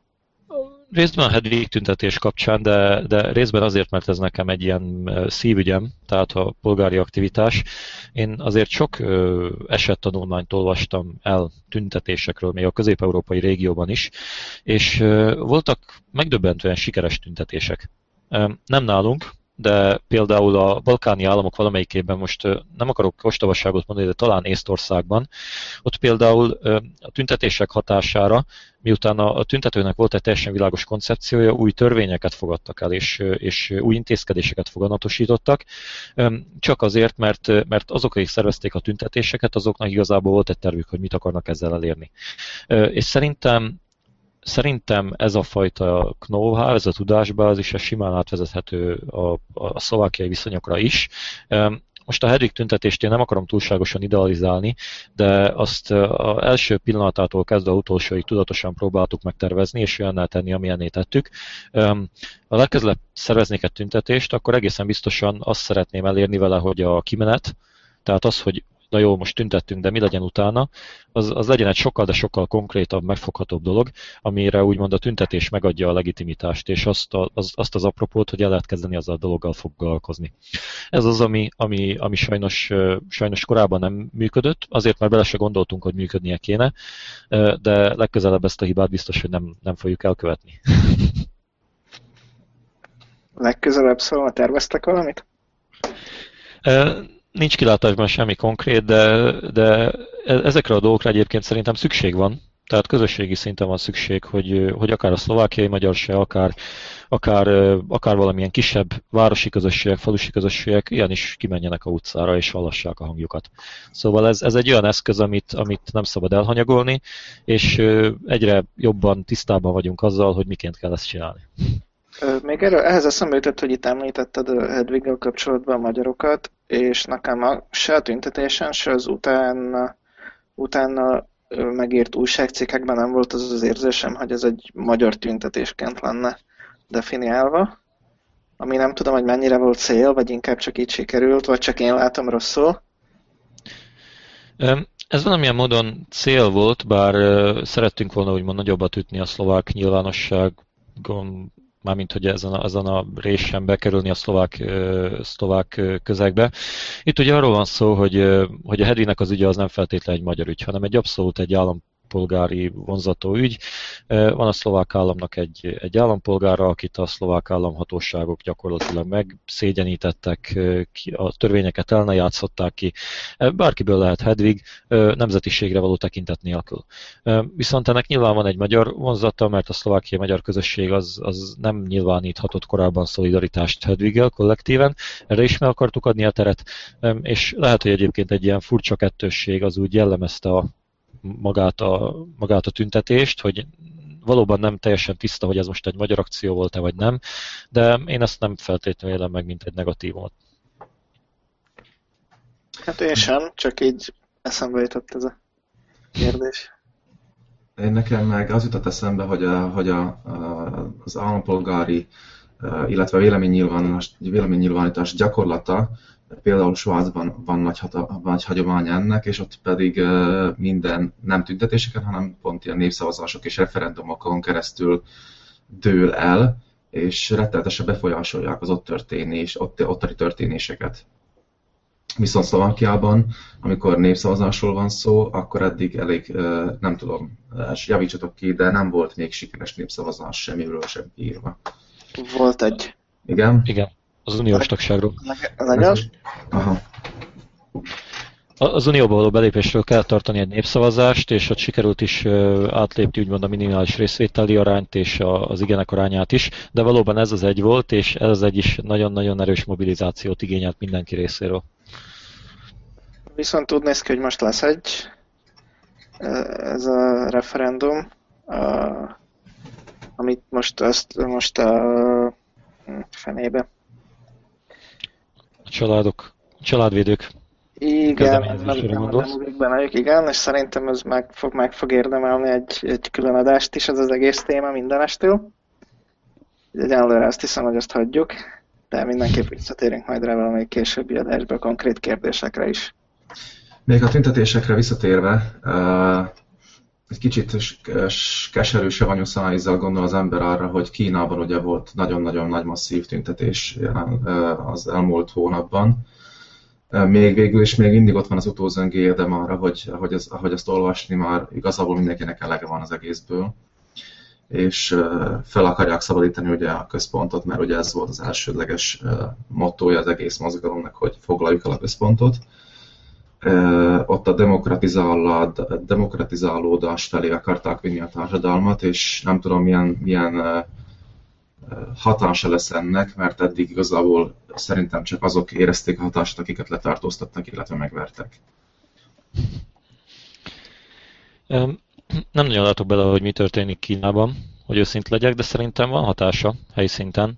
S1: részben Hedvig tüntetés kapcsán, de, de részben azért, mert ez nekem egy ilyen szívügyem, tehát a polgári aktivitás. Én azért sok esettanulmányt olvastam el tüntetésekről, még a közép-európai régióban is, és voltak megdöbbentően sikeres tüntetések. Nem nálunk, de például a balkáni államok valamelyikében most nem akarok ostobaságot mondani, de talán Észtországban, ott például a tüntetések hatására, miután a tüntetőnek volt egy teljesen világos koncepciója, új törvényeket fogadtak el, és, és új intézkedéseket foganatosítottak, csak azért, mert, mert azok, akik szervezték a tüntetéseket, azoknak igazából volt egy tervük, hogy mit akarnak ezzel elérni. És szerintem Szerintem ez a fajta know-how, ez a tudásbázis, is simán átvezethető a, a szlovákiai viszonyokra is. Most a Hedvig tüntetést én nem akarom túlságosan idealizálni, de azt az első pillanatától kezdve a utolsóig tudatosan próbáltuk megtervezni, és olyannál tenni, amilyenné tettük. Ha legközelebb szerveznék egy tüntetést, akkor egészen biztosan azt szeretném elérni vele, hogy a kimenet, tehát az, hogy na jó, most tüntettünk, de mi legyen utána, az, az legyen egy sokkal, de sokkal konkrétabb, megfoghatóbb dolog, amire úgymond a tüntetés megadja a legitimitást, és azt, a, az, azt az apropót, hogy el lehet kezdeni azzal a dologgal foglalkozni. Ez az, ami, ami, ami sajnos, sajnos korábban nem működött, azért mert bele se gondoltunk, hogy működnie kéne, de legközelebb ezt a hibát biztos, hogy nem, nem fogjuk elkövetni.
S3: Legközelebb szóval terveztek valamit?
S1: Nincs kilátásban semmi konkrét, de, de e, ezekre a dolgokra egyébként szerintem szükség van. Tehát közösségi szinten van szükség, hogy, hogy akár a szlovákiai magyar se, akár, akár, akár valamilyen kisebb városi közösségek, falusi közösségek ilyen is kimenjenek a utcára és hallassák a hangjukat. Szóval ez, ez egy olyan eszköz, amit, amit nem szabad elhanyagolni, és egyre jobban tisztában vagyunk azzal, hogy miként kell ezt csinálni.
S3: Még erről, ehhez eszembe jutott, hogy itt említetted Hedviggel kapcsolatban a magyarokat, és nekem a, se a tüntetésen, se az utána, utána megírt újságcikkekben nem volt az az érzésem, hogy ez egy magyar tüntetésként lenne definiálva, ami nem tudom, hogy mennyire volt cél, vagy inkább csak így sikerült, vagy csak én látom rosszul.
S1: Ez valamilyen módon cél volt, bár szerettünk volna úgymond nagyobbat ütni a szlovák nyilvánosságon mármint hogy ezen a, ezen a résen bekerülni a szlovák, szlovák közegbe. Itt ugye arról van szó, hogy, hogy a Hedinek az ügye az nem feltétlenül egy magyar ügy, hanem egy abszolút egy állam állampolgári vonzató ügy. Van a szlovák államnak egy, egy állampolgára, akit a szlovák államhatóságok gyakorlatilag megszégyenítettek, a törvényeket el ne játszották ki. Bárkiből lehet Hedvig, nemzetiségre való tekintet nélkül. Viszont ennek nyilván van egy magyar vonzata, mert a szlovákiai magyar közösség az, az nem nyilváníthatott korábban szolidaritást Hedviggel kollektíven, erre is meg akartuk adni a teret, és lehet, hogy egyébként egy ilyen furcsa kettősség az úgy jellemezte a magát a, magát a tüntetést, hogy valóban nem teljesen tiszta, hogy ez most egy magyar akció volt-e vagy nem, de én ezt nem feltétlenül élem meg, mint egy negatívumot.
S3: Hát én sem, csak így eszembe jutott ez a kérdés.
S2: Én nekem meg az jutott eszembe, hogy, a, hogy a, a, az állampolgári, illetve véleménynyilvánítás, véleménynyilvánítás gyakorlata Például Svájcban van nagy, hata, nagy hagyomány ennek, és ott pedig minden nem tüntetéseken, hanem pont ilyen népszavazások és referendumokon keresztül dől el, és rettenetesen befolyásolják az ott történés, ott, ottani történéseket. Viszont Szlovákiában, amikor népszavazásról van szó, akkor eddig elég, nem tudom, javítsatok ki, de nem volt még sikeres népszavazás semmiről sem írva.
S3: Volt egy.
S2: Igen?
S1: Igen, az uniós tagságról.
S3: Leges?
S2: Aha.
S1: Az unióba való belépésről kell tartani egy népszavazást, és ott sikerült is átlépni úgymond a minimális részvételi arányt és az igenek arányát is, de valóban ez az egy volt, és ez az egy is nagyon-nagyon erős mobilizációt igényelt mindenki részéről.
S3: Viszont úgy néz ki, hogy most lesz egy ez a referendum, amit most, ezt, most a fenébe.
S1: A családok, családvédők
S3: igen, nem, benne igen, és szerintem ez meg fog, meg fog érdemelni egy, egy külön adást is, ez az egész téma mindenestől. Egyenlőre azt hiszem, hogy azt hagyjuk, de mindenképp visszatérünk majd rá valamelyik későbbi adásba konkrét kérdésekre is.
S2: Még a tüntetésekre visszatérve, egy kicsit keserű savanyú szájízzel gondol az ember arra, hogy Kínában ugye volt nagyon-nagyon nagy masszív tüntetés az elmúlt hónapban, még végül is még mindig ott van az utózöngi érdem arra, hogy ahogy, az, ahogy azt olvasni már igazából mindenkinek elege van az egészből, és fel akarják szabadítani ugye a központot, mert ugye ez volt az elsődleges mottója az egész mozgalomnak, hogy foglaljuk el a központot. Ott a demokratizálódás felé akarták vinni a társadalmat, és nem tudom milyen, milyen hatása lesz ennek, mert eddig igazából szerintem csak azok érezték a hatást, akiket letartóztattak, illetve megvertek.
S1: Nem nagyon látok bele, hogy mi történik Kínában, hogy őszint legyek, de szerintem van hatása helyszinten.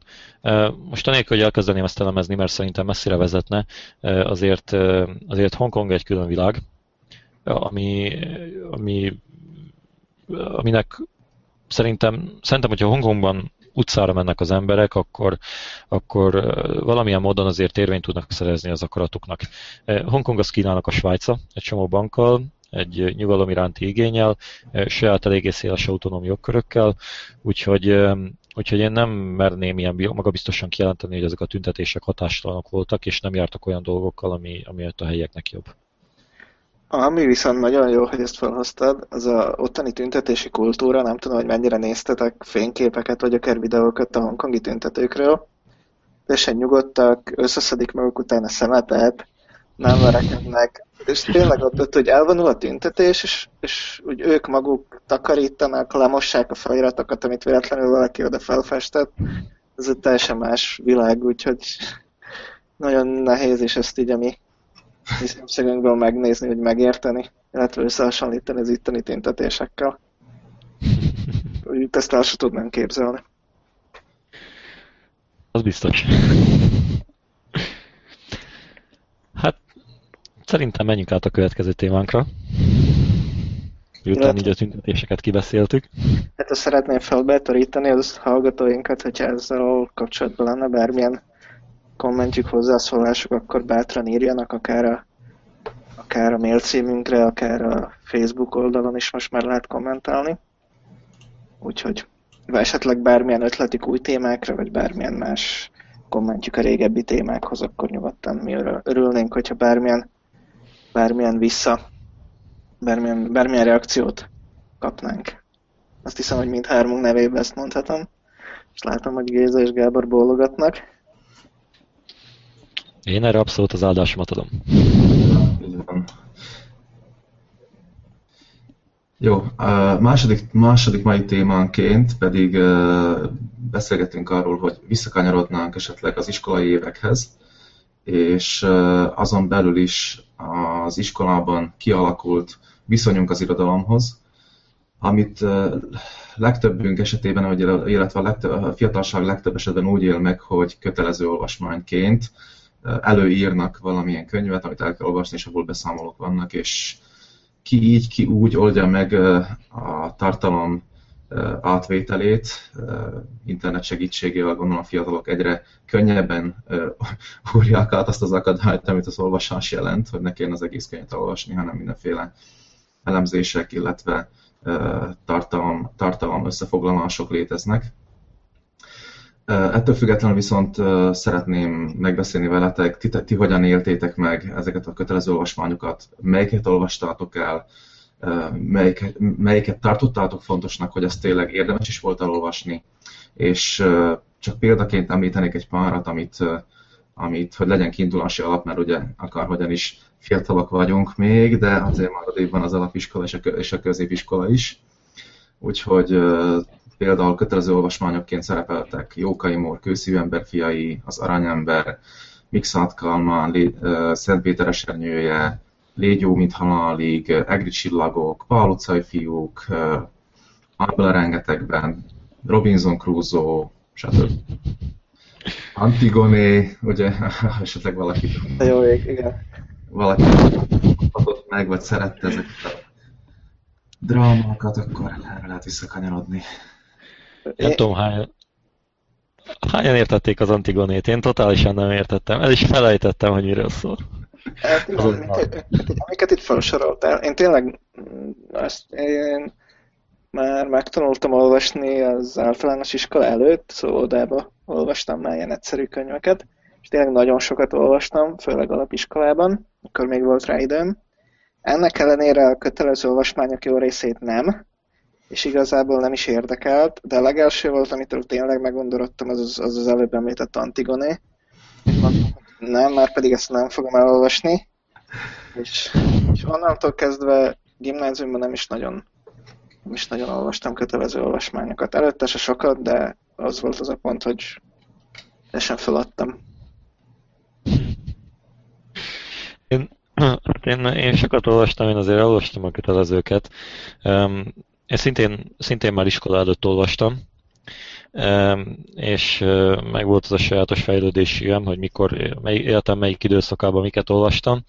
S1: Most anélkül, hogy elkezdeném ezt elemezni, mert szerintem messzire vezetne, azért, azért Hongkong egy külön világ, ami, ami, aminek szerintem, szerintem, hogyha Hongkongban utcára mennek az emberek, akkor, akkor valamilyen módon azért érvényt tudnak szerezni az akaratuknak. Hongkong az Kínának a Svájca, egy csomó bankkal, egy nyugalom iránti igényel, saját eléggé széles autonóm jogkörökkel, úgyhogy, úgyhogy én nem merném ilyen magabiztosan kijelenteni, hogy ezek a tüntetések hatástalanok voltak, és nem jártak olyan dolgokkal, ami, ami a helyieknek jobb.
S3: Ami viszont nagyon jó, hogy ezt felhoztad, az a ottani tüntetési kultúra, nem tudom, hogy mennyire néztetek fényképeket, vagy akár videókat a hongkongi tüntetőkről. Teljesen nyugodtak, összeszedik maguk után a szemetet, nem verekednek, és tényleg ott, ott hogy elvonul a tüntetés, és, és úgy ők maguk takarítanak, lemossák a feliratokat, amit véletlenül valaki oda felfestett. Ez egy teljesen más világ, úgyhogy nagyon nehéz, és ezt így a mi szemszögünkből megnézni, hogy megérteni, illetve összehasonlítani az itteni tüntetésekkel. Úgy ezt el sem tudnám képzelni.
S1: Az biztos. Hát, szerintem menjünk át a következő témánkra. Miután így a tüntetéseket kibeszéltük.
S3: Hát azt szeretném felbetorítani az hallgatóinkat, hogyha ezzel kapcsolatban lenne bármilyen kommentjük, hozzászólásuk, akkor bátran írjanak, akár a, akár a mail címünkre, akár a Facebook oldalon is most már lehet kommentálni. Úgyhogy esetleg bármilyen ötletik új témákra, vagy bármilyen más kommentjük a régebbi témákhoz, akkor nyugodtan mi örülnénk, hogyha bármilyen, bármilyen vissza, bármilyen, bármilyen reakciót kapnánk. Azt hiszem, hogy mindhármunk nevében ezt mondhatom, és látom, hogy Géza és Gábor bólogatnak.
S1: Én erre abszolút az áldásomat adom.
S2: Jó, második, második mai témánként pedig beszélgetünk arról, hogy visszakanyarodnánk esetleg az iskolai évekhez, és azon belül is az iskolában kialakult viszonyunk az irodalomhoz, amit legtöbbünk esetében, illetve a, legtöbb, a fiatalság legtöbb esetben úgy él meg, hogy kötelező olvasmányként, előírnak valamilyen könyvet, amit el kell olvasni, és abból beszámolók vannak, és ki így, ki úgy oldja meg a tartalom átvételét, internet segítségével gondolom a fiatalok egyre könnyebben úrják át azt az akadályt, amit az olvasás jelent, hogy ne kelljen az egész könyvet olvasni, hanem mindenféle elemzések, illetve tartalom, tartalom összefoglalások léteznek. Ettől függetlenül viszont szeretném megbeszélni veletek, ti, ti hogyan éltétek meg ezeket a kötelező olvasmányokat, melyiket olvastátok el, melyiket, melyiket tartottátok fontosnak, hogy ezt tényleg érdemes is volt elolvasni, és csak példaként említenék egy párat, amit, amit hogy legyen kiindulási alap, mert ugye akárhogyan is fiatalok vagyunk még, de azért már van az alapiskola és a, középiskola is. Úgyhogy például kötelező olvasmányokként szerepeltek Jókai Mór, Kőszívű ember fiai, az Aranyember, Mixát Kalmán, Szent Péter esernyője, Légy jó, mint halálig, Egri csillagok, Pál utcai fiúk, Arbela rengetegben, Robinson Crusoe, stb. Antigone, ugye, esetleg valaki...
S3: Jó, igen.
S2: Valaki adott meg, vagy szerette ezeket a drámákat, akkor erre lehet visszakanyarodni.
S1: Nem tudom, hány, hányan értették az Antigonét? Én totálisan nem értettem. El is felejtettem, hogy miről szól.
S3: Hát, amiket itt felsoroltál, én tényleg azt én már megtanultam olvasni az általános iskola előtt, szóval olvastam már ilyen egyszerű könyveket, és tényleg nagyon sokat olvastam, főleg alapiskolában, akkor még volt rá időm. Ennek ellenére a kötelező olvasmányok jó részét nem, és igazából nem is érdekelt, de a legelső volt, amitől tényleg meggondorodtam, az az, az, az előbb említett Antigoné. Nem, már pedig ezt nem fogom elolvasni. És, és onnantól kezdve gimnáziumban nem is nagyon nem is nagyon olvastam kötelező olvasmányokat. Előtte se sokat, de az volt az a pont, hogy teljesen feladtam.
S1: Én, én, én sokat olvastam, én azért olvastam a kötelezőket. Én szintén, szintén már iskola előtt olvastam, és meg volt az a sajátos fejlődésem, hogy mikor, mely, életem melyik időszakában miket olvastam.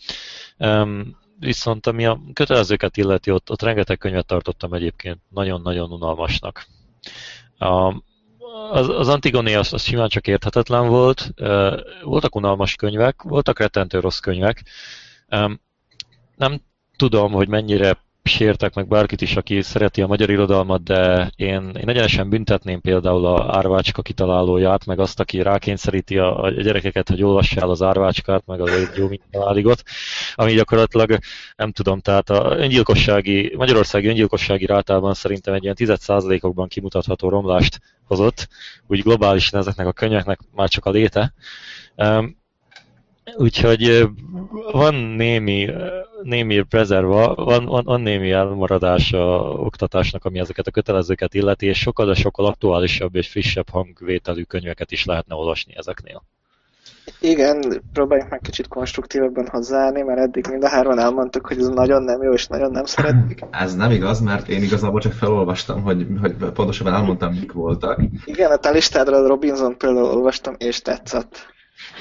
S1: Viszont ami a kötelezőket illeti, ott, ott rengeteg könyvet tartottam egyébként nagyon-nagyon unalmasnak. A, az, az Antigone az, az simán csak érthetetlen volt. Voltak unalmas könyvek, voltak rettentő rossz könyvek. Nem tudom, hogy mennyire sértek meg bárkit is, aki szereti a magyar irodalmat, de én, én egyenesen büntetném például a árvácska kitalálóját, meg azt, aki rákényszeríti a, a gyerekeket, hogy olvassál az árvácskát, meg az jó mintaláligot, ami gyakorlatilag, nem tudom, tehát a öngyilkossági, Magyarországi öngyilkossági rátában szerintem egy ilyen 10%-okban kimutatható romlást hozott, úgy globálisan ezeknek a könyveknek már csak a léte. Úgyhogy van némi, némi rezerva, van, van, van némi elmaradás a oktatásnak, ami ezeket a kötelezőket illeti, és sokkal, de sokkal aktuálisabb és frissebb hangvételű könyveket is lehetne olvasni ezeknél.
S3: Igen, próbáljuk meg kicsit konstruktívabban hozzáállni, mert eddig mind a hárman elmondtuk, hogy ez nagyon nem jó, és nagyon nem szeretik.
S2: Ez nem igaz, mert én igazából csak felolvastam, hogy, hogy pontosabban elmondtam, mik voltak.
S3: Igen, a te listádra Robinson például olvastam, és tetszett.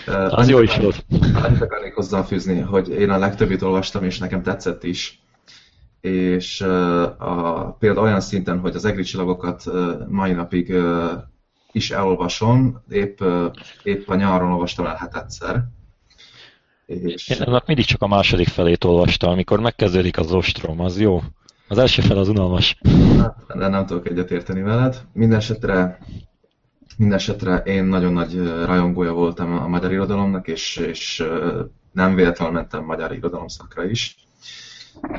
S1: Az jó is volt.
S2: Annyit akarnék hozzáfűzni, hogy én a legtöbbit olvastam, és nekem tetszett is. És a, például olyan szinten, hogy az egri csillagokat mai napig is elolvasom, épp, épp a nyáron olvastam el hetedszer.
S1: És... Én ennek mindig csak a második felét olvastam, amikor megkezdődik az ostrom, az jó. Az első fel az unalmas.
S2: De nem tudok egyetérteni veled. Mindenesetre Mindenesetre én nagyon nagy rajongója voltam a magyar irodalomnak, és, és nem véletlenül mentem magyar irodalom szakra is.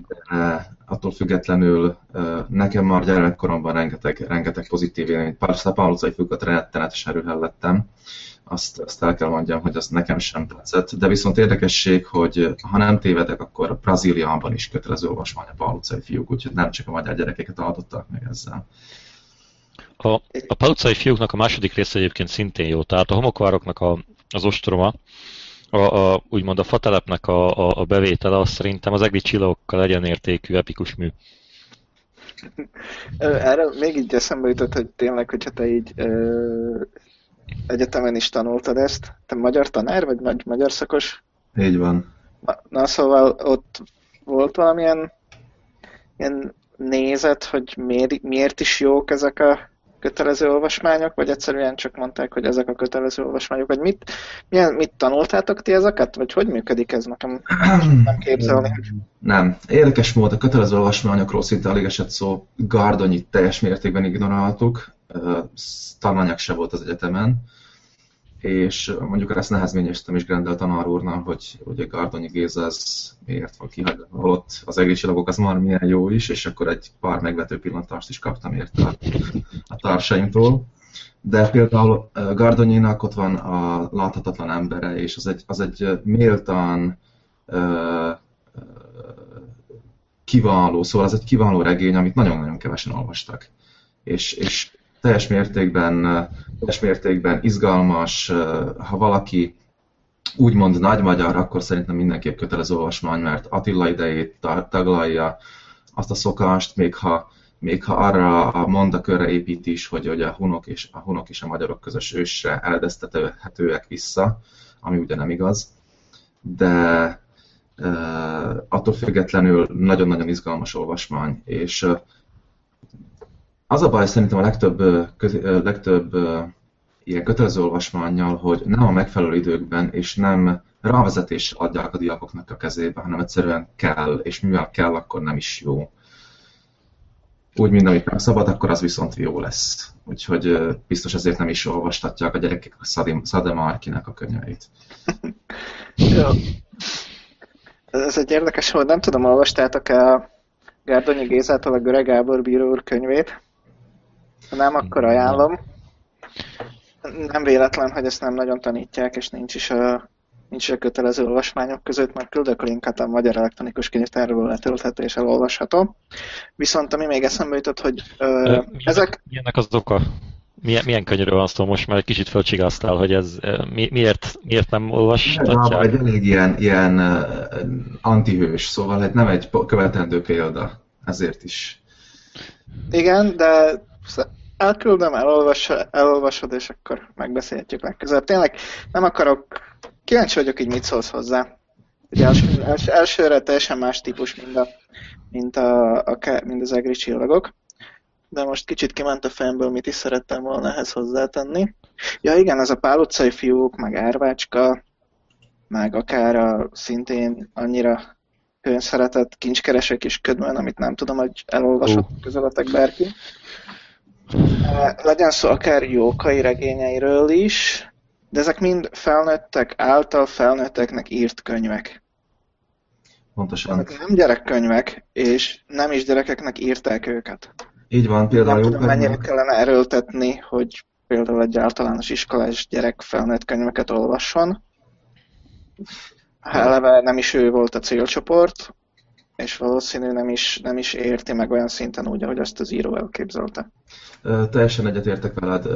S2: De attól függetlenül nekem már gyerekkoromban rengeteg, rengeteg pozitív élményt, persze Pál utcai főkat rettenetesen rühellettem, azt, azt el kell mondjam, hogy az nekem sem tetszett. De viszont érdekesség, hogy ha nem tévedek, akkor Brazíliában is kötelező olvasmány a Pál fiúk, úgyhogy nem csak a magyar gyerekeket adottak meg ezzel.
S1: A, a palucai fiúknak a második része egyébként szintén jó, tehát a homokvároknak a, az ostroma, a, a, úgymond a fatelepnek a, a, a bevétele, az szerintem az egri csillagokkal egyenértékű epikus mű.
S3: Erről még így eszembe jutott, hogy tényleg, hogyha te így ö, egyetemen is tanultad ezt, te magyar tanár, vagy magyar szakos?
S2: Így van.
S3: Na, na szóval ott volt valamilyen ilyen nézet, hogy miért, miért is jók ezek a kötelező olvasmányok, vagy egyszerűen csak mondták, hogy ezek a kötelező olvasmányok, vagy mit, milyen, mit tanultátok ti ezeket, vagy hogy működik ez nekem nem képzelni?
S2: Nem. Érdekes módon a kötelező olvasmányokról szinte alig esett szó, Gardonyit teljes mértékben ignoráltuk. tananyag se volt az egyetemen, és mondjuk ezt nehezményeztem is Grendel tanár úrnak, hogy ugye Gardonyi Géza az miért van kihagyva, holott az egész csillagok az már milyen jó is, és akkor egy pár megvető pillantást is kaptam érte a társaimtól. De például Gardonyinak ott van a láthatatlan embere, és az egy, az egy méltán uh, kiváló, szóval az egy kiváló regény, amit nagyon-nagyon kevesen olvastak. És, és teljes mértékben, teljes mértékben izgalmas, ha valaki úgymond nagy magyar, akkor szerintem mindenképp kötelező olvasmány, mert Attila idejét taglalja azt a szokást, még ha, még ha arra a mondakörre épít is, hogy, hogy a, hunok és, a hunok és a magyarok közös ősre eledeztethetőek vissza, ami ugye nem igaz, de uh, attól függetlenül nagyon-nagyon izgalmas olvasmány, és az a baj szerintem a legtöbb, köz, legtöbb ilyen kötelező olvasmányjal, hogy nem a megfelelő időkben, és nem rávezetés adják a diákoknak a kezébe, hanem egyszerűen kell, és mivel kell, akkor nem is jó. Úgy, mint amit nem szabad, akkor az viszont jó lesz. Úgyhogy biztos ezért nem is olvastatják a gyerekek a Szade Markinek a könyveit.
S3: Ez egy érdekes volt, nem tudom, olvastátok-e Gárdonyi Gézától a Göre Gábor bíró úr könyvét? Ha nem, akkor ajánlom. Nem véletlen, hogy ezt nem nagyon tanítják, és nincs is a, nincs is a kötelező olvasmányok között, mert küldök linket a Magyar Elektronikus Könyvtárról letölthető és elolvasható. Viszont ami még eszembe jutott, hogy ö,
S1: milyenek, ezek... Milyennek az oka? Milyen, milyen könyörről van szó most, mert egy kicsit fölcsigáztál, hogy ez mi, miért, miért nem olvastatják?
S2: Egy elég ilyen, ilyen antihős, szóval hát nem egy követendő példa, ezért is.
S3: Igen, de elküldöm, elolvas, elolvasod, és akkor megbeszélhetjük legközelebb. Tényleg nem akarok, kíváncsi vagyok, így mit szólsz hozzá. Ugye első, első, elsőre teljesen más típus, mint, a, mint, a, a, mint az egri csillagok. De most kicsit kiment a fejemből, mit is szerettem volna ehhez hozzátenni. Ja igen, ez a pál utcai fiúk, meg árvácska, meg akár a szintén annyira szeretett kincskeresek is ködmön, amit nem tudom, hogy elolvasott uh. közeletek bárki. Legyen szó akár jókai regényeiről is, de ezek mind felnőttek által felnőtteknek írt könyvek.
S2: Pontosan.
S3: Ezek nem gyerekkönyvek, és nem is gyerekeknek írták őket.
S2: Így van, például...
S3: Nem tudom, mennyire kellene erőltetni, hogy például egy általános iskolás gyerek felnőtt könyveket olvasson. Eleve nem is ő volt a célcsoport, és valószínű nem is, nem is érti meg olyan szinten úgy, ahogy azt az író elképzelte.
S2: Teljesen egyetértek veled.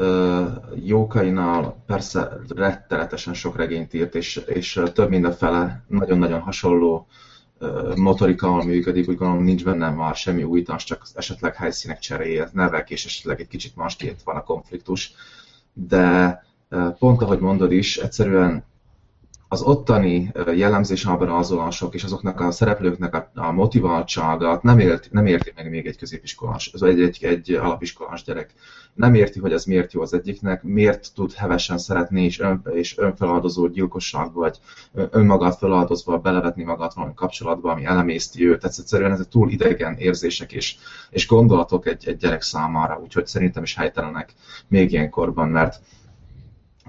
S2: Jókainál persze rettenetesen sok regényt írt, és, és több mindenfele nagyon-nagyon hasonló motorikával működik, úgy gondolom nincs benne már semmi újítás, csak esetleg helyszínek cseréje, nevek, és esetleg egy kicsit másként van a konfliktus. De pont ahogy mondod is, egyszerűen az ottani jellemzés ábrázolások és azoknak a szereplőknek a, a motiváltságát nem, ért, nem érti meg még egy középiskolás, vagy egy, egy, egy alapiskolás gyerek. Nem érti, hogy ez miért jó az egyiknek, miért tud hevesen szeretni és, ön, és önfeláldozó gyilkosságba, vagy önmagát feláldozva belevetni magát valami kapcsolatba, ami elemészti őt. Tehát egyszerűen ezek túl idegen érzések és, és gondolatok egy, egy gyerek számára, úgyhogy szerintem is helytelenek még ilyenkorban, mert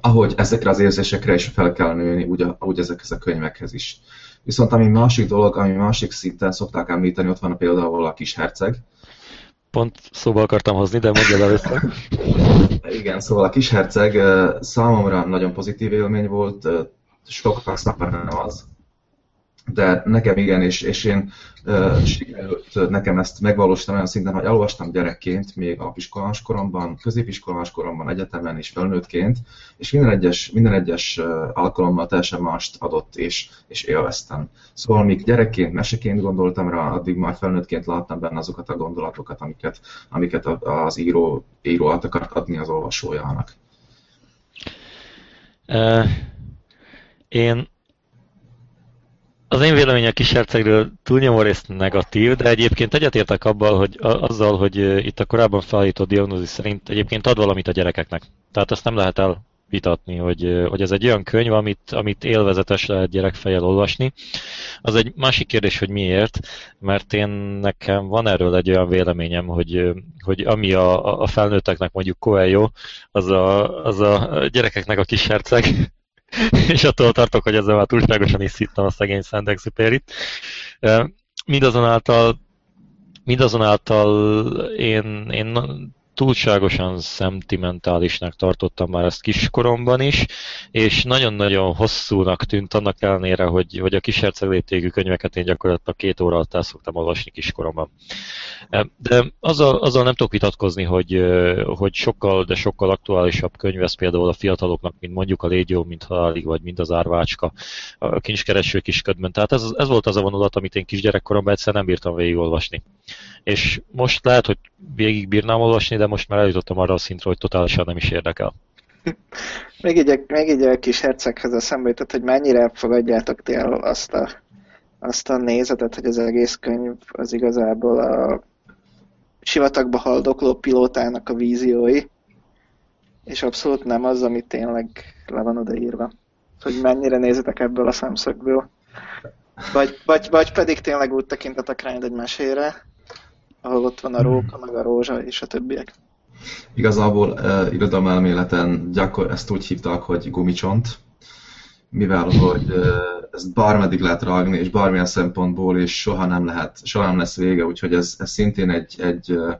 S2: ahogy ezekre az érzésekre is fel kell nőni, úgy, úgy ezekhez a könyvekhez is. Viszont ami másik dolog, ami másik szinten szokták említeni, ott van például a kis herceg.
S1: Pont szóba akartam hozni, de mondja először.
S2: Igen, szóval a kis herceg számomra nagyon pozitív élmény volt, sokak számára nem az de nekem igen, és, és én uh, sikerült nekem ezt megvalósítani olyan szinten, hogy elolvastam gyerekként, még alapiskolás koromban, középiskolás koromban, egyetemen és felnőttként, és minden egyes, minden egyes alkalommal teljesen mást adott, és, és élveztem. Szóval míg gyerekként, meseként gondoltam rá, addig már felnőttként láttam benne azokat a gondolatokat, amiket, amiket az író, író át akart adni az olvasójának.
S1: Uh, én az én véleményem a kis hercegről túlnyomó részt negatív, de egyébként egyetértek abban, hogy azzal, hogy itt a korábban felállított diagnózis szerint egyébként ad valamit a gyerekeknek. Tehát ezt nem lehet vitatni, hogy, hogy ez egy olyan könyv, amit, amit élvezetes lehet gyerekfejjel olvasni. Az egy másik kérdés, hogy miért, mert én nekem van erről egy olyan véleményem, hogy, hogy ami a, a felnőtteknek mondjuk Coelho, az a, az a gyerekeknek a kis herceg, és attól tartok, hogy ezzel már túlságosan is szittem a szegény Szent-Exupérit. Mindazonáltal mindazonáltal én, én túlságosan szentimentálisnak tartottam már ezt kiskoromban is, és nagyon-nagyon hosszúnak tűnt annak ellenére, hogy, hogy a kiserceg léptégű könyveket én gyakorlatilag két óra alatt el szoktam olvasni kiskoromban. De azzal, azzal nem tudok vitatkozni, hogy, hogy sokkal, de sokkal aktuálisabb könyv ez például a fiataloknak, mint mondjuk a Légyó, mint Halálig, vagy mint az Árvácska, a kincskereső kisködben. Tehát ez, ez volt az a vonulat, amit én kisgyerekkoromban egyszer nem bírtam végigolvasni. És most lehet, hogy végig bírnám olvasni, de most már eljutottam arra a szintre, hogy totálisan nem is érdekel.
S3: még így, még így a kis herceghez eszembe jutott, hogy mennyire fogadjátok ti el azt a, azt a nézetet, hogy az egész könyv az igazából a sivatagba haldokló pilótának a víziói, és abszolút nem az, ami tényleg le van odaírva. Hogy mennyire nézitek ebből a szemszögből. Vagy, vagy, vagy pedig tényleg úgy tekintetek rá, egy mesére, ahol ott van a róka, meg a rózsa és a többiek.
S2: Igazából uh, irodalmelméleten gyakor ezt úgy hívták, hogy gumicsont, mivel hogy uh, ezt bármeddig lehet rágni, és bármilyen szempontból, és soha nem lehet, soha nem lesz vége, úgyhogy ez, ez szintén egy, egy uh,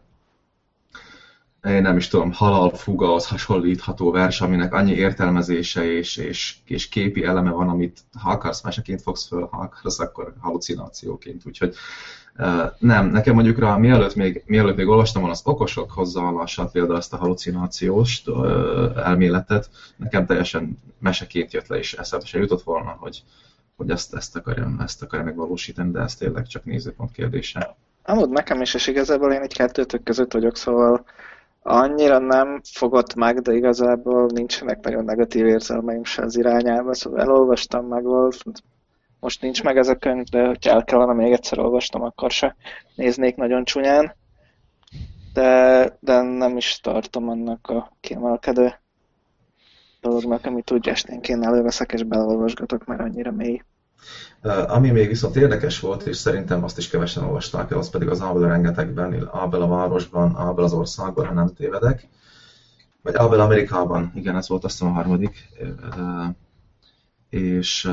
S2: én nem is tudom, halal fuga az hasonlítható vers, aminek annyi értelmezése és, és, és képi eleme van, amit ha akarsz meseként fogsz föl, ha akarsz, akkor halucinációként. Úgyhogy nem, nekem mondjuk rá, mielőtt még, mielőtt még olvastam volna az okosok hozzáállását, például ezt a halucinációs elméletet, nekem teljesen meseként jött le, és eszembe se jutott volna, hogy, hogy ezt, ezt, akarjam, ezt akarjam megvalósítani, de ez tényleg csak nézőpont kérdése.
S3: Amúgy nekem is, és igazából én egy kettőtök között vagyok, szóval annyira nem fogott meg, de igazából nincsenek nagyon negatív érzelmeim se az irányába, szóval elolvastam, meg volt, most nincs meg ez a könyv, de hogyha el kellene még egyszer olvastam, akkor se néznék nagyon csúnyán. De, de nem is tartom annak a kiemelkedő dolognak, amit úgy esténként előveszek és beleolvasgatok, mert annyira mély.
S2: Ami még viszont érdekes volt, és szerintem azt is kevesen olvasták el, az pedig az Ábel rengetegben, Ábel a városban, Ábel az országban, ha nem tévedek. Vagy Ábel Amerikában, igen, ez volt azt a harmadik és,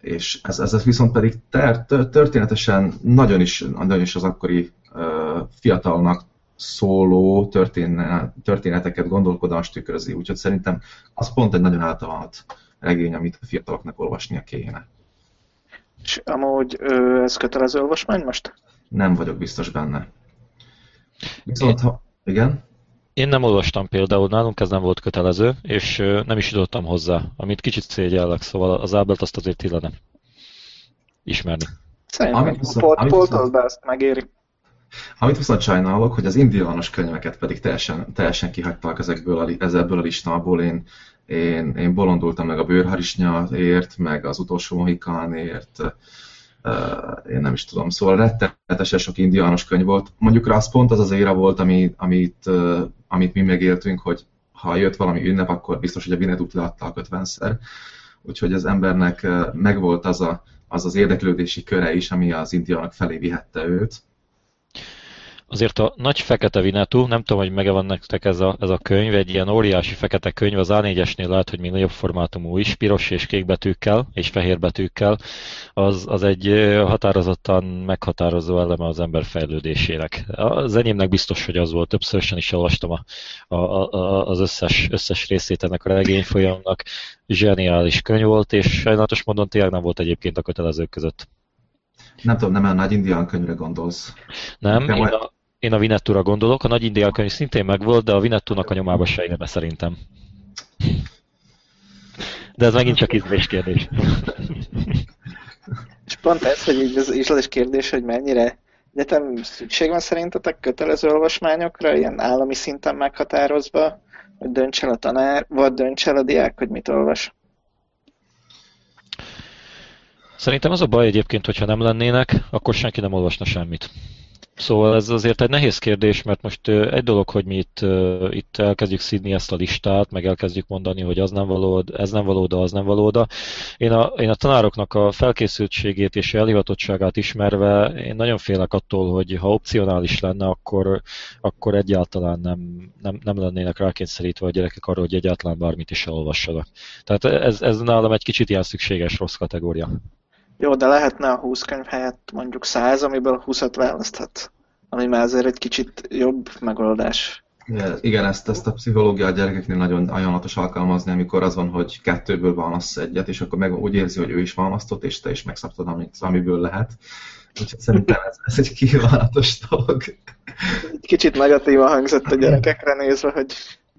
S2: és ez, ez viszont pedig történetesen nagyon is, nagyon is az akkori fiatalnak szóló történeteket, gondolkodást tükrözi. Úgyhogy szerintem az pont egy nagyon általált regény, amit a fiataloknak olvasnia kéne.
S3: És amúgy ez kötelező olvasmány most?
S2: Nem vagyok biztos benne. Viszont, ha... Igen?
S1: Én nem olvastam például, nálunk ez nem volt kötelező, és nem is jutottam hozzá, amit kicsit szégyellek, szóval az Ábelt azt azért illene ismerni.
S3: Szerintem amit viszont, amit viszont, ezt megéri.
S2: Amit viszont sajnálok, hogy az indiános könyveket pedig teljesen, teljesen kihagyták ezekből a, ezekből a listából. Én, én, én bolondultam meg a bőrharisnyáért, meg az utolsó mohikánért, én nem is tudom, szóval rettenetesen sok indiános könyv volt. Mondjuk az pont az az éra volt, ami, amit, amit mi megéltünk, hogy ha jött valami ünnep, akkor biztos, hogy a Vinetut leadták 50-szer. Úgyhogy az embernek megvolt az, a, az az érdeklődési köre is, ami az indiánok felé vihette őt.
S1: Azért a nagy fekete Vinetú, nem tudom, hogy mege van nektek ez a, ez a könyv, egy ilyen óriási fekete könyv, az A4-esnél lehet, hogy még nagyobb formátumú is, piros és kék betűkkel, és fehér betűkkel, az, az egy határozottan meghatározó eleme az ember fejlődésének. Az enyémnek biztos, hogy az volt, többszörösen is olvastam a, a, a, az összes, összes részét ennek a regényfolyamnak, zseniális könyv volt, és sajnálatos módon tényleg nem volt egyébként a kötelezők között.
S2: Nem tudom, nem a nagy indián könyvre gondolsz.
S1: Nem, én a, én a Vinettúra gondolok, a nagy indián könyv szintén megvolt, de a Vinettúnak a nyomába se érne szerintem. De ez megint csak ízlés kérdés.
S3: És pont ez, hogy így az ízlés kérdés, hogy mennyire egyetem szükség van szerintetek kötelező olvasmányokra, ilyen állami szinten meghatározva, hogy dönts el a tanár, vagy dönts el a diák, hogy mit olvas?
S1: Szerintem az a baj egyébként, hogyha nem lennének, akkor senki nem olvasna semmit. Szóval ez azért egy nehéz kérdés, mert most egy dolog, hogy mi itt, itt elkezdjük szídni ezt a listát, meg elkezdjük mondani, hogy az nem való, ez nem való, de az nem való, de én a, én a tanároknak a felkészültségét és elhivatottságát ismerve, én nagyon félek attól, hogy ha opcionális lenne, akkor, akkor egyáltalán nem, nem, nem lennének rákényszerítve a gyerekek arra, hogy egyáltalán bármit is elolvassanak. Tehát ez, ez nálam egy kicsit ilyen szükséges rossz kategória.
S3: Jó, de lehetne a 20 könyv helyett mondjuk 100, amiből 20-at választhat. Ami már azért egy kicsit jobb megoldás.
S2: Igen, ezt, ezt a pszichológia a gyerekeknél nagyon ajánlatos alkalmazni, amikor az van, hogy kettőből válasz egyet, és akkor meg úgy érzi, hogy ő is választott, és te is megszabtad, amiből lehet. Úgyhogy szerintem ez, ez egy kívánatos dolog.
S3: Kicsit negatívan hangzott a gyerekekre nézve, hogy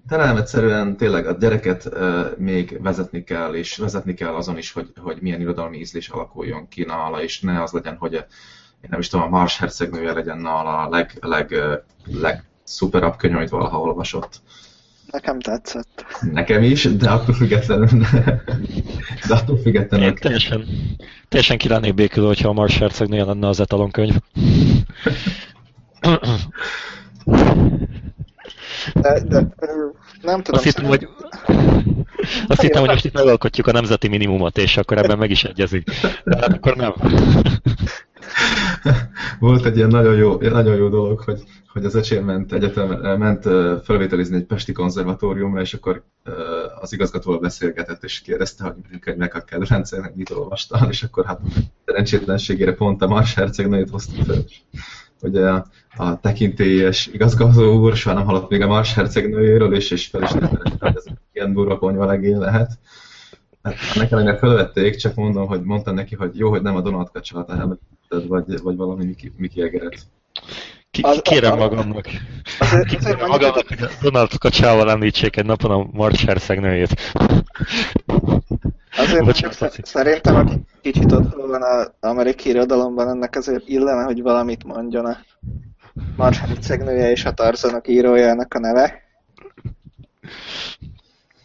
S2: de nem, egyszerűen tényleg a gyereket uh, még vezetni kell, és vezetni kell azon is, hogy, hogy milyen irodalmi ízlés alakuljon ki nála, és ne az legyen, hogy a, én nem is tudom, a Mars hercegnője legyen nála a leg, leg, leg szuperabb könyv, amit valaha olvasott.
S3: Nekem tetszett.
S2: Nekem is, de attól függetlenül, de attól függetlenül. Én
S1: teljesen, teljesen ki lennék békülő, hogyha a Mars hercegnője lenne az etalonkönyv.
S3: De, de nem tudom.
S1: Azt hittem, hogy, azt hittem, hogy most itt megalkotjuk a nemzeti minimumot, és akkor ebben meg is egyezik. De hát akkor nem.
S2: Volt egy ilyen nagyon jó, nagyon jó dolog, hogy, hogy az öcsém ment egyetem, ment felvételizni egy pesti konzervatóriumra, és akkor az igazgatóval beszélgetett, és kérdezte, hogy meg a kedvencen, mit olvastam, és akkor hát szerencsétlenségére pont a Mars hercegnőjét hoztuk fel hogy a, a tekintélyes igazgató úr soha nem hallott még a Mars hercegnőjéről, és, és fel is hogy ez ilyen durva konyvalegény lehet. Hát ennek ellenére felvették, csak mondom, hogy mondtam neki, hogy jó, hogy nem a Donald Kacsát elmetetted, vagy, vagy valami Miki, Miki Egeret.
S1: Kérem magamnak. Kérem magamnak, hogy Donald Kacsával említsék egy napon a Mars hercegnőjét.
S3: Azért Bocsánat, szerintem, aki kicsit ott van az amerikai irodalomban, ennek azért illene, hogy valamit mondjon a Mars hercegnője és a Tarzanok írójának a neve.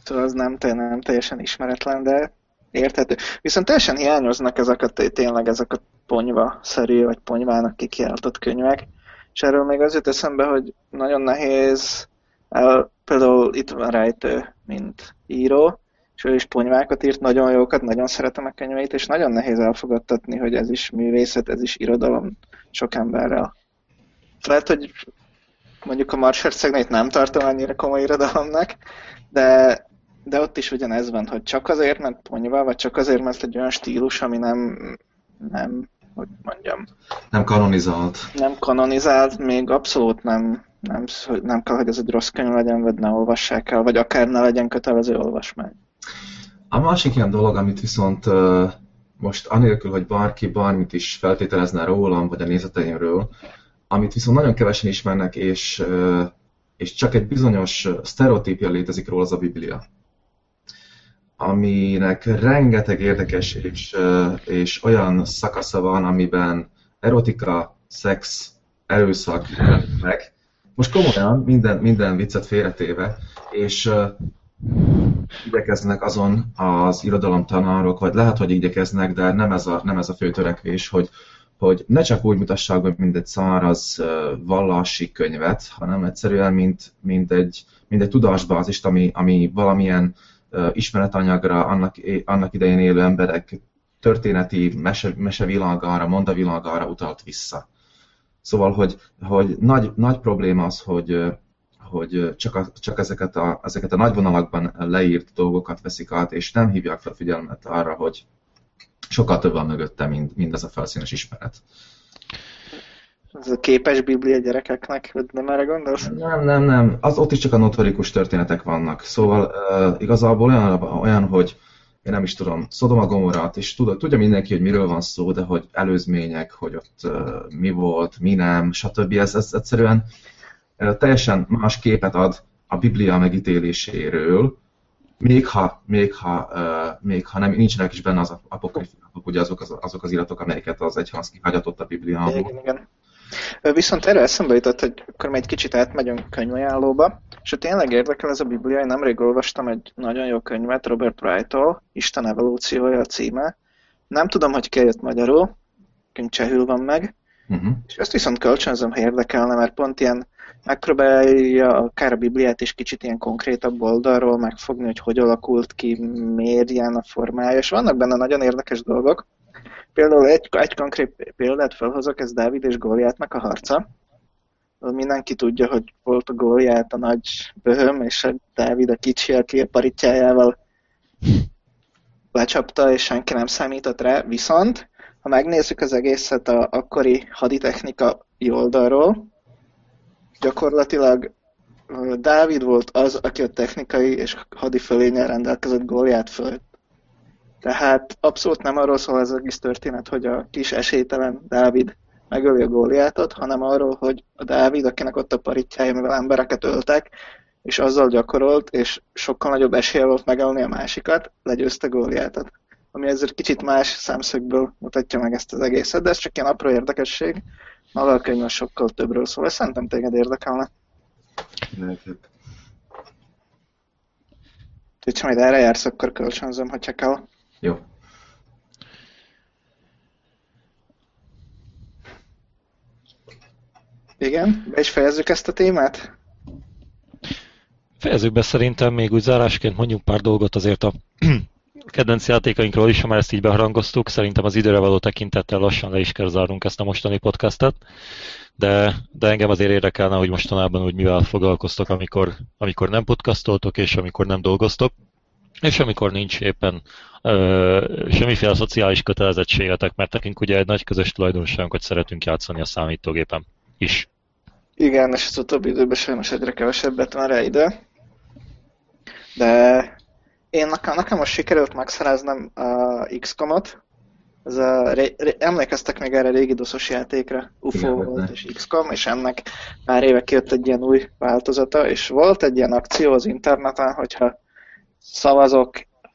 S3: Szóval az nem, nem teljesen ismeretlen, de érthető. Viszont teljesen hiányoznak ezek a, tényleg ezek a ponyva-szerű, vagy ponyvának kikiáltott könyvek. És erről még az jut eszembe, hogy nagyon nehéz, el, például itt van rejtő, mint író, és ő is ponyvákat írt, nagyon jókat, nagyon szeretem a könyveit, és nagyon nehéz elfogadtatni, hogy ez is művészet, ez is irodalom sok emberrel. Lehet, hogy mondjuk a Mars Hercegnét nem tartom annyira komoly irodalomnak, de, de ott is ugyanez van, hogy csak azért, mert ponyva, vagy csak azért, mert egy olyan stílus, ami nem, nem hogy mondjam.
S2: Nem kanonizált.
S3: Nem kanonizált, még abszolút nem, nem, nem kell, hogy ez egy rossz könyv legyen, vagy ne olvassák el, vagy akár ne legyen kötelező olvasmány.
S2: A másik ilyen dolog, amit viszont most anélkül, hogy bárki bármit is feltételezne rólam, vagy a nézeteimről, amit viszont nagyon kevesen ismernek, és, és csak egy bizonyos sztereotípia létezik róla, az a Biblia aminek rengeteg érdekes és, és olyan szakasza van, amiben erotika, szex, erőszak meg. Most komolyan, minden, minden viccet félretéve, és igyekeznek azon az irodalomtanárok, vagy lehet, hogy igyekeznek, de nem ez a, nem ez a fő törekvés, hogy, hogy ne csak úgy mutassák be, mint egy száraz vallási könyvet, hanem egyszerűen, mint, mint, egy, mint egy tudásbázist, ami, ami valamilyen ismeretanyagra, annak, annak idején élő emberek történeti mese, mesevilágára, mondavilágára utalt vissza. Szóval, hogy, hogy nagy, nagy probléma az, hogy, hogy csak, a, csak ezeket, a, ezeket a nagy vonalakban leírt dolgokat veszik át, és nem hívják fel figyelmet arra, hogy sokkal több van mögötte, mint, mint ez a felszínes ismeret.
S3: Ez a képes biblia gyerekeknek, nem erre gondolsz?
S2: Nem, nem, nem. Az, ott is csak a notorikus történetek vannak. Szóval uh, igazából olyan, olyan, hogy én nem is tudom, Szodoma Gomorát, és tudja, tudja mindenki, hogy miről van szó, de hogy előzmények, hogy ott uh, mi volt, mi nem, stb. Ez, ez egyszerűen teljesen más képet ad a Biblia megítéléséről, még ha, még ha, uh, még ha nem, nincsenek is benne az apokrifák, ugye azok az, azok az iratok, amelyeket az egyház kihagyatott a Bibliából. Igen, igen.
S3: Viszont erre eszembe jutott, hogy akkor még egy kicsit átmegyünk könyvajánlóba, és tényleg érdekel ez a Biblia, én nemrég olvastam egy nagyon jó könyvet Robert Wright-tól, Isten evolúciója a címe. Nem tudom, hogy ki jött magyarul, könyv csehül van meg, Uh-huh. És ezt viszont kölcsönzöm, ha érdekelne, mert pont ilyen megpróbálja akár a Bibliát is kicsit ilyen konkrétabb oldalról megfogni, hogy hogy alakult ki, miért ilyen a formája, és vannak benne nagyon érdekes dolgok. Például egy, egy konkrét példát felhozok, ez Dávid és Góliátnak a harca. Mindenki tudja, hogy volt a Góliát a nagy böhöm, és a Dávid a kicsi, aki a paritjájával lecsapta, és senki nem számított rá. Viszont, ha megnézzük az egészet a akkori haditechnika oldalról, gyakorlatilag Dávid volt az, aki a technikai és hadi fölényel rendelkezett gólját fölött. Tehát abszolút nem arról szól az egész történet, hogy a kis esélytelen Dávid megöli a góliátot, hanem arról, hogy a Dávid, akinek ott a paritjája, mivel embereket öltek, és azzal gyakorolt, és sokkal nagyobb esélye volt megölni a másikat, legyőzte góliátot. Ami ezért kicsit más szemszögből mutatja meg ezt az egészet, de ez csak ilyen apró érdekesség. Maga a könyv sokkal többről szól, ezt szerintem téged érdekelne. Lehet. Úgyhogy majd erre jársz, akkor kölcsönzöm, hogyha kell.
S2: Jó.
S3: Igen, be is fejezzük ezt a témát?
S1: Fejezzük be szerintem még úgy zárásként mondjuk pár dolgot azért a kedvenc játékainkról is, ha már ezt így beharangoztuk. Szerintem az időre való tekintettel lassan le is kell zárnunk ezt a mostani podcastet. De, de engem azért érdekelne, hogy mostanában úgy mivel foglalkoztok, amikor, amikor nem podcastoltok és amikor nem dolgoztok. És amikor nincs éppen ö, semmiféle szociális kötelezettségetek, mert nekünk ugye egy nagy közös tulajdonságunk, hogy szeretünk játszani a számítógépen is.
S3: Igen, és az utóbbi időben sajnos egyre kevesebbet rá ide. De én nekem, nekem most sikerült megszereznem a XCOM-ot. Ez a, ré, ré, emlékeztek még erre régi doszos játékra? UFO Igen, volt és XCOM, és ennek pár éve kijött egy ilyen új változata, és volt egy ilyen akció az interneten, hogyha szavazok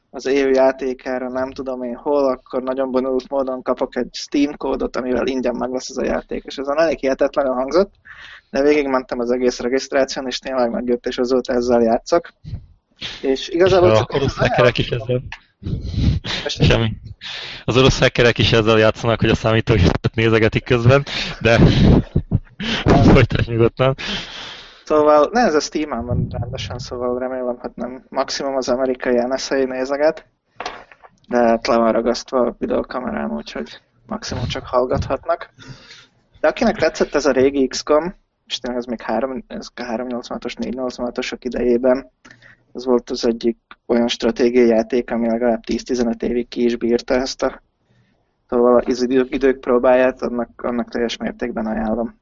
S3: az év játékára, nem tudom én hol, akkor nagyon bonyolult módon kapok egy Steam kódot, amivel ingyen meg lesz ez a játék, és ez a elég hihetetlenül hangzott, de végigmentem az egész regisztráción, és tényleg megjött, és azóta ezzel játszok. És igazából...
S1: csak orosz hackerek is ezzel... Semmi. Az orosz hackerek is ezzel játszanak, hogy a számítógépet nézegetik közben, de folytasd nyugodtan.
S3: Szóval, ne, ez a Steam-en van rendesen, szóval remélem, hogy nem maximum az amerikai NSA nézeget, de hát le van ragasztva a videokamerám, úgyhogy maximum csak hallgathatnak. De akinek tetszett ez a régi XCOM, és tényleg ez még 3, ez 386-os, 486-osok idejében, ez volt az egyik olyan stratégiai játék, ami legalább 10-15 évig ki is bírta ezt a szóval az idők, idők próbáját, annak, annak teljes mértékben ajánlom.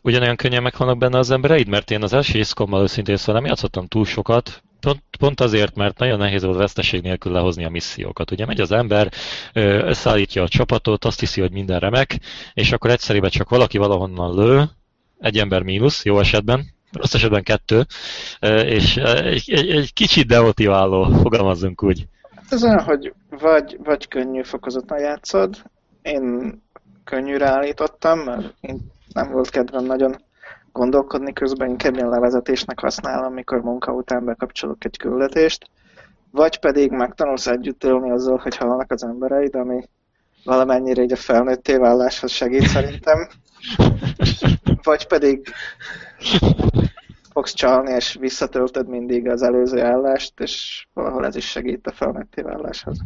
S1: Ugyanolyan könnyen megvannak benne az embereid, mert én az első iszkommal őszintén szóval nem játszottam túl sokat, Pont, pont azért, mert nagyon nehéz volt veszteség nélkül lehozni a missziókat. Ugye megy az ember, összeállítja a csapatot, azt hiszi, hogy minden remek, és akkor egyszerűen csak valaki valahonnan lő, egy ember mínusz, jó esetben, rossz esetben kettő, és egy, egy, egy kicsit demotiváló, fogalmazzunk úgy.
S3: Hát ez olyan, hogy vagy, vagy könnyű fokozatlan játszod, én könnyűre állítottam, mert én nem volt kedvem nagyon gondolkodni közben, inkább ilyen levezetésnek használom, amikor munka után bekapcsolok egy küldetést, vagy pedig megtanulsz együtt élni azzal, hogy halnak az embereid, ami valamennyire így a felnőtté váláshoz segít szerintem. Vagy pedig fogsz csalni, és visszatöltöd mindig az előző állást, és valahol ez is segít a felnőtté váláshoz.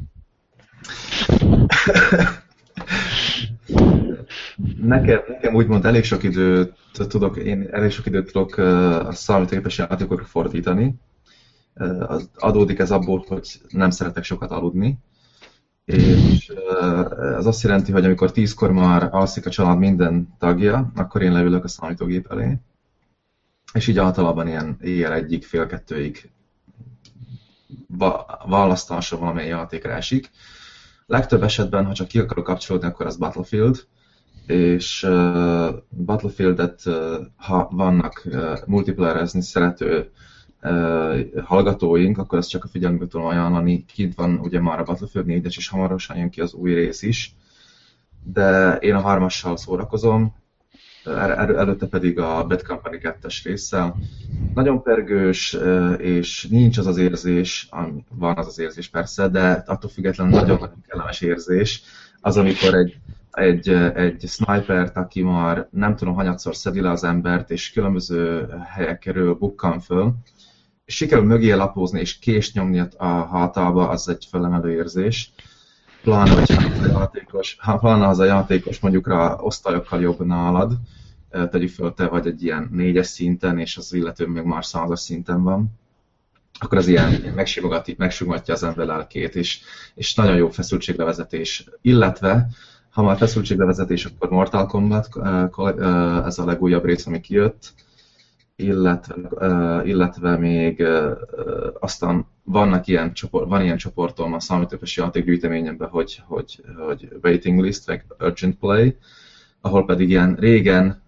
S2: Nekem, nekem úgymond elég sok időt tudok, én elég sok időt tudok a számítógépes játékokra fordítani. Adódik ez abból, hogy nem szeretek sokat aludni. És ez azt jelenti, hogy amikor tízkor már alszik a család minden tagja, akkor én leülök a számítógép elé. És így általában ilyen éjjel egyik, fél kettőig választása valamely játékra esik. Legtöbb esetben, ha csak ki akarok kapcsolódni, akkor az Battlefield, és uh, Battlefieldet, uh, ha vannak uh, szerető hallgatóink, akkor azt csak a figyelmükbe tudom ajánlani. Kint van ugye már a Battlefield 4 és hamarosan jön ki az új rész is, de én a harmassal szórakozom, el, el, előtte pedig a Bad Company 2-es résszel. Nagyon pergős, és nincs az az érzés, van az az érzés persze, de attól függetlenül nagyon-nagyon kellemes érzés, az, amikor egy egy, egy snipert, aki már nem tudom, hanyatszor szedi le az embert, és különböző helyekről bukkan föl, és sikerül mögé lapózni, és kést nyomni a hátába, az egy felemelő érzés. Pláne, hogy az a játékos, pláne az a játékos mondjuk rá osztályokkal jobb nálad, tegyük föl, te vagy egy ilyen négyes szinten, és az illető még már százas szinten van, akkor az ilyen megsimogatja az ember lelkét, és, és nagyon jó feszültséglevezetés. Illetve, ha már feszültséglevezetés, akkor Mortal Kombat, ez a legújabb rész, ami kijött, illetve, illetve még aztán vannak ilyen csoport, van ilyen csoportom a számítógépes játékgyűjteményemben, hogy, hogy, hogy waiting list, vagy urgent play, ahol pedig ilyen régen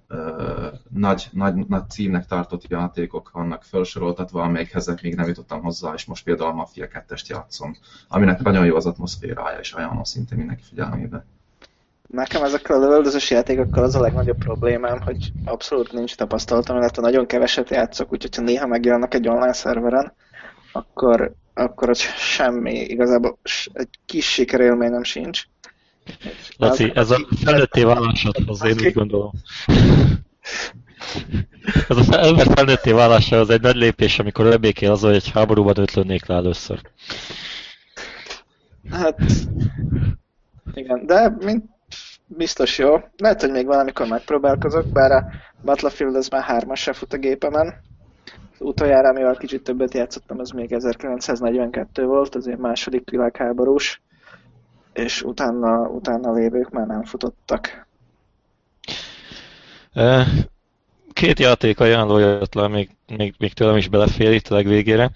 S2: nagy, nagy, nagy címnek tartott játékok vannak felsoroltatva, amelyekhez még nem jutottam hozzá, és most például a Mafia 2-est játszom, aminek nagyon jó az atmoszférája, és ajánlom szintén mindenki figyelmébe.
S3: Nekem ezekkel a lövöldözős játékokkal az a legnagyobb problémám, hogy abszolút nincs tapasztalatom, illetve nagyon keveset játszok, úgyhogy ha néha megjelennek egy online szerveren, akkor, akkor ott semmi, igazából egy kis sikerélményem sincs.
S1: Laci, ez a felnőtté válásodhoz én úgy gondolom. Ez az ember felnőtté válása az egy nagy lépés, amikor lebékél az, hogy egy háborúban ötlönnék le először.
S3: Hát, igen, de mint biztos jó. Lehet, hogy még valamikor megpróbálkozok, bár a Battlefield az már hármasra fut a gépemen. Az utoljára, amivel kicsit többet játszottam, az még 1942 volt, az én második világháborús és utána, utána lévők már nem futottak.
S1: Két játék ajánló jött le, még, még, még tőlem is belefér itt a legvégére.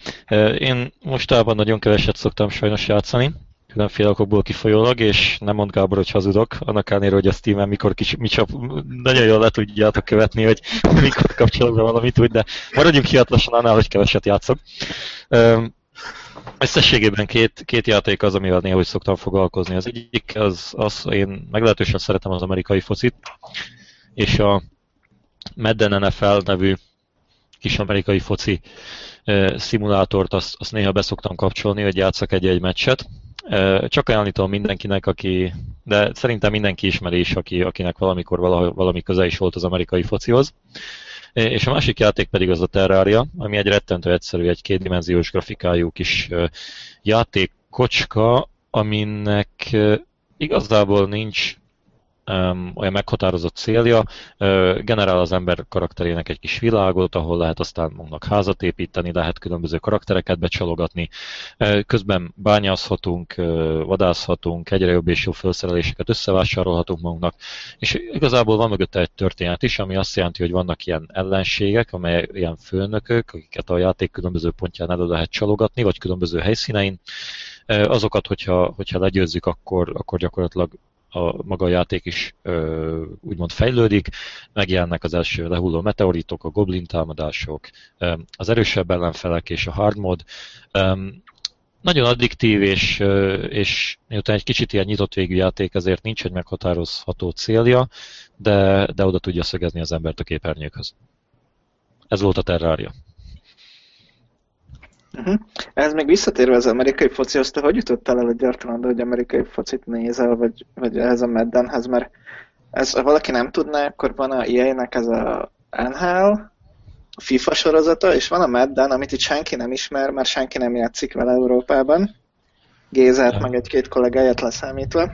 S1: Én mostában nagyon keveset szoktam sajnos játszani, különféle okokból kifolyólag, és nem mond Gábor, hogy hazudok, annak ellenére, hogy a steam mikor kis, mi csap, nagyon jól le tudjátok követni, hogy mikor kapcsolok be valamit úgy, de maradjunk hiatlasan annál, hogy keveset játszok. Összességében két, két játék az, amivel néha szoktam foglalkozni. Az egyik az, az én meglehetősen szeretem az amerikai focit, és a Madden NFL nevű kis amerikai foci e, szimulátort azt, azt néha beszoktam kapcsolni, hogy játszak egy-egy meccset. Csak ajánlítom mindenkinek, aki, de szerintem mindenki ismeri is, aki, akinek valamikor valami, köze is volt az amerikai focihoz. És a másik játék pedig az a Terraria, ami egy rettentő egyszerű, egy kétdimenziós grafikájú kis játékkocska, aminek igazából nincs olyan meghatározott célja, generál az ember karakterének egy kis világot, ahol lehet aztán magunknak házat építeni, lehet különböző karaktereket becsalogatni, közben bányászhatunk, vadászhatunk, egyre jobb és jobb felszereléseket összevásárolhatunk magunknak, és igazából van mögötte egy történet is, ami azt jelenti, hogy vannak ilyen ellenségek, amely ilyen főnökök, akiket a játék különböző pontján elő lehet csalogatni, vagy különböző helyszínein, azokat, hogyha, hogyha legyőzzük, akkor, akkor gyakorlatilag a maga a játék is ö, úgymond fejlődik, megjelennek az első lehulló meteoritok, a goblin támadások, ö, az erősebb ellenfelek és a hard mod. Ö, nagyon addiktív, és, és miután egy kicsit ilyen nyitott végű játék, ezért nincs egy meghatározható célja, de, de oda tudja szögezni az embert a képernyőkhöz. Ez volt a Terraria.
S3: Uh-huh. Ez még visszatérve az amerikai focihoz, te hogy jutottál el egyáltalán, hogy amerikai focit nézel, vagy, vagy ehhez a Maddenhez, mert ez, ha valaki nem tudná, akkor van a EA-nek ez a NHL, a FIFA sorozata, és van a Madden, amit itt senki nem ismer, mert senki nem játszik vele Európában. Ja. meg egy-két kollégáját leszámítva.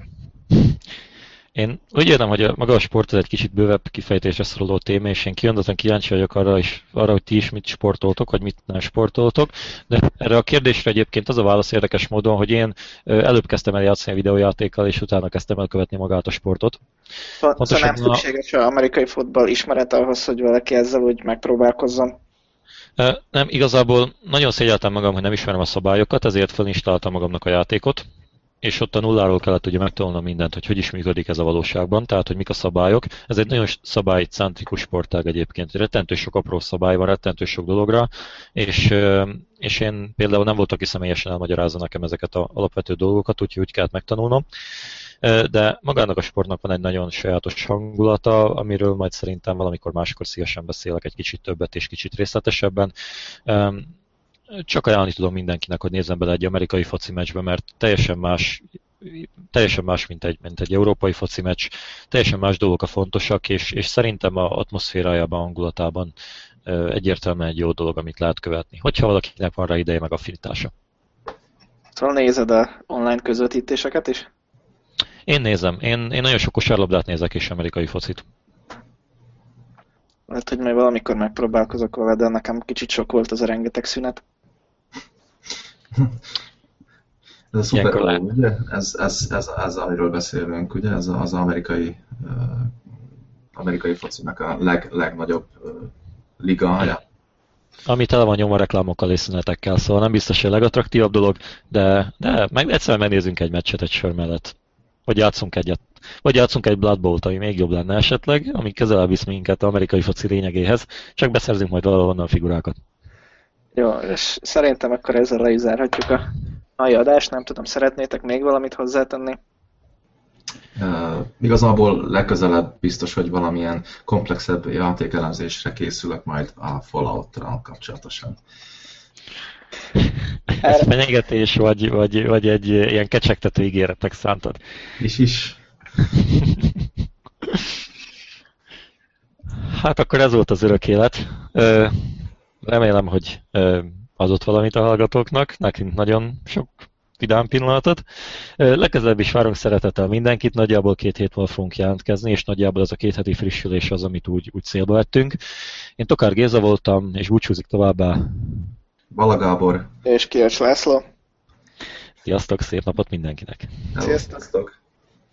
S1: Én úgy értem, hogy a, maga a sport az egy kicsit bővebb kifejtésre szoruló téma, és én kiondottan kíváncsi vagyok arra, is, arra, hogy ti is mit sportoltok, vagy mit nem sportoltok. De erre a kérdésre egyébként az a válasz érdekes módon, hogy én előbb kezdtem el játszani a videójátékkal, és utána kezdtem el követni magát a sportot.
S3: Szóval, szóval nem szükséges a... amerikai fotball ismeret ahhoz, hogy valaki ezzel úgy megpróbálkozzon.
S1: Nem, igazából nagyon szégyeltem magam, hogy nem ismerem a szabályokat, ezért felinstaláltam magamnak a játékot, és ott a nulláról kellett ugye megtanulnom mindent, hogy hogy is működik ez a valóságban, tehát hogy mik a szabályok. Ez egy nagyon szabálycentrikus sportág egyébként, rettentő sok apró szabály van, rettentő sok dologra, és, és én például nem volt, aki személyesen elmagyarázza nekem ezeket az alapvető dolgokat, úgyhogy úgy kellett megtanulnom. De magának a sportnak van egy nagyon sajátos hangulata, amiről majd szerintem valamikor máskor szívesen beszélek egy kicsit többet és kicsit részletesebben csak ajánlani tudom mindenkinek, hogy nézzen bele egy amerikai foci meccsbe, mert teljesen más teljesen más, mint egy, mint egy európai foci meccs, teljesen más dolgok a fontosak, és, és szerintem a atmoszférájában, hangulatában egyértelműen egy jó dolog, amit lehet követni, hogyha valakinek van rá ideje meg affinitása.
S3: Szóval nézed a online közvetítéseket is?
S1: Én nézem. Én, én nagyon sok kosárlabdát nézek és amerikai focit.
S3: Lehet, hogy majd valamikor megpróbálkozok vele, de nekem kicsit sok volt az a rengeteg szünet.
S2: Ez a szuper ugye? Ez, ez, ez, ez, amiről beszélünk, ugye? Ez az amerikai, uh, amerikai focinak a leg, legnagyobb uh, ligája.
S1: Ami tele van nyomva reklámokkal és szünetekkel, szóval nem biztos, hogy a legattraktívabb dolog, de, de meg, egyszerűen megnézzünk egy meccset egy sör mellett. Vagy játszunk egyet. Vagy játszunk egy Blood Bowl-t, ami még jobb lenne esetleg, ami közelebb visz minket az amerikai foci lényegéhez, csak beszerzünk majd valahol a figurákat.
S3: Jó, és szerintem akkor ezzel le is zárhatjuk a mai adást. Nem tudom, szeretnétek még valamit hozzátenni?
S2: Uh, igazából legközelebb biztos, hogy valamilyen komplexebb játékelemzésre készülök majd a Fallout-ra kapcsolatosan.
S1: Ez fenyegetés, vagy, vagy, vagy egy ilyen kecsegtető ígéretek szántad?
S2: Is is.
S1: hát akkor ez volt az örök élet. Remélem, hogy adott valamit a hallgatóknak. Nekünk nagyon sok vidám pillanatot. Legközelebb is várunk szeretettel mindenkit, nagyjából két hét múlva fogunk jelentkezni, és nagyjából ez a két heti frissülés az, amit úgy, úgy célba vettünk. Én Tokár Géza voltam, és búcsúzik továbbá.
S2: Bala Gábor.
S3: És Kiacs László.
S1: Sziasztok, szép napot mindenkinek!
S3: Sziasztok!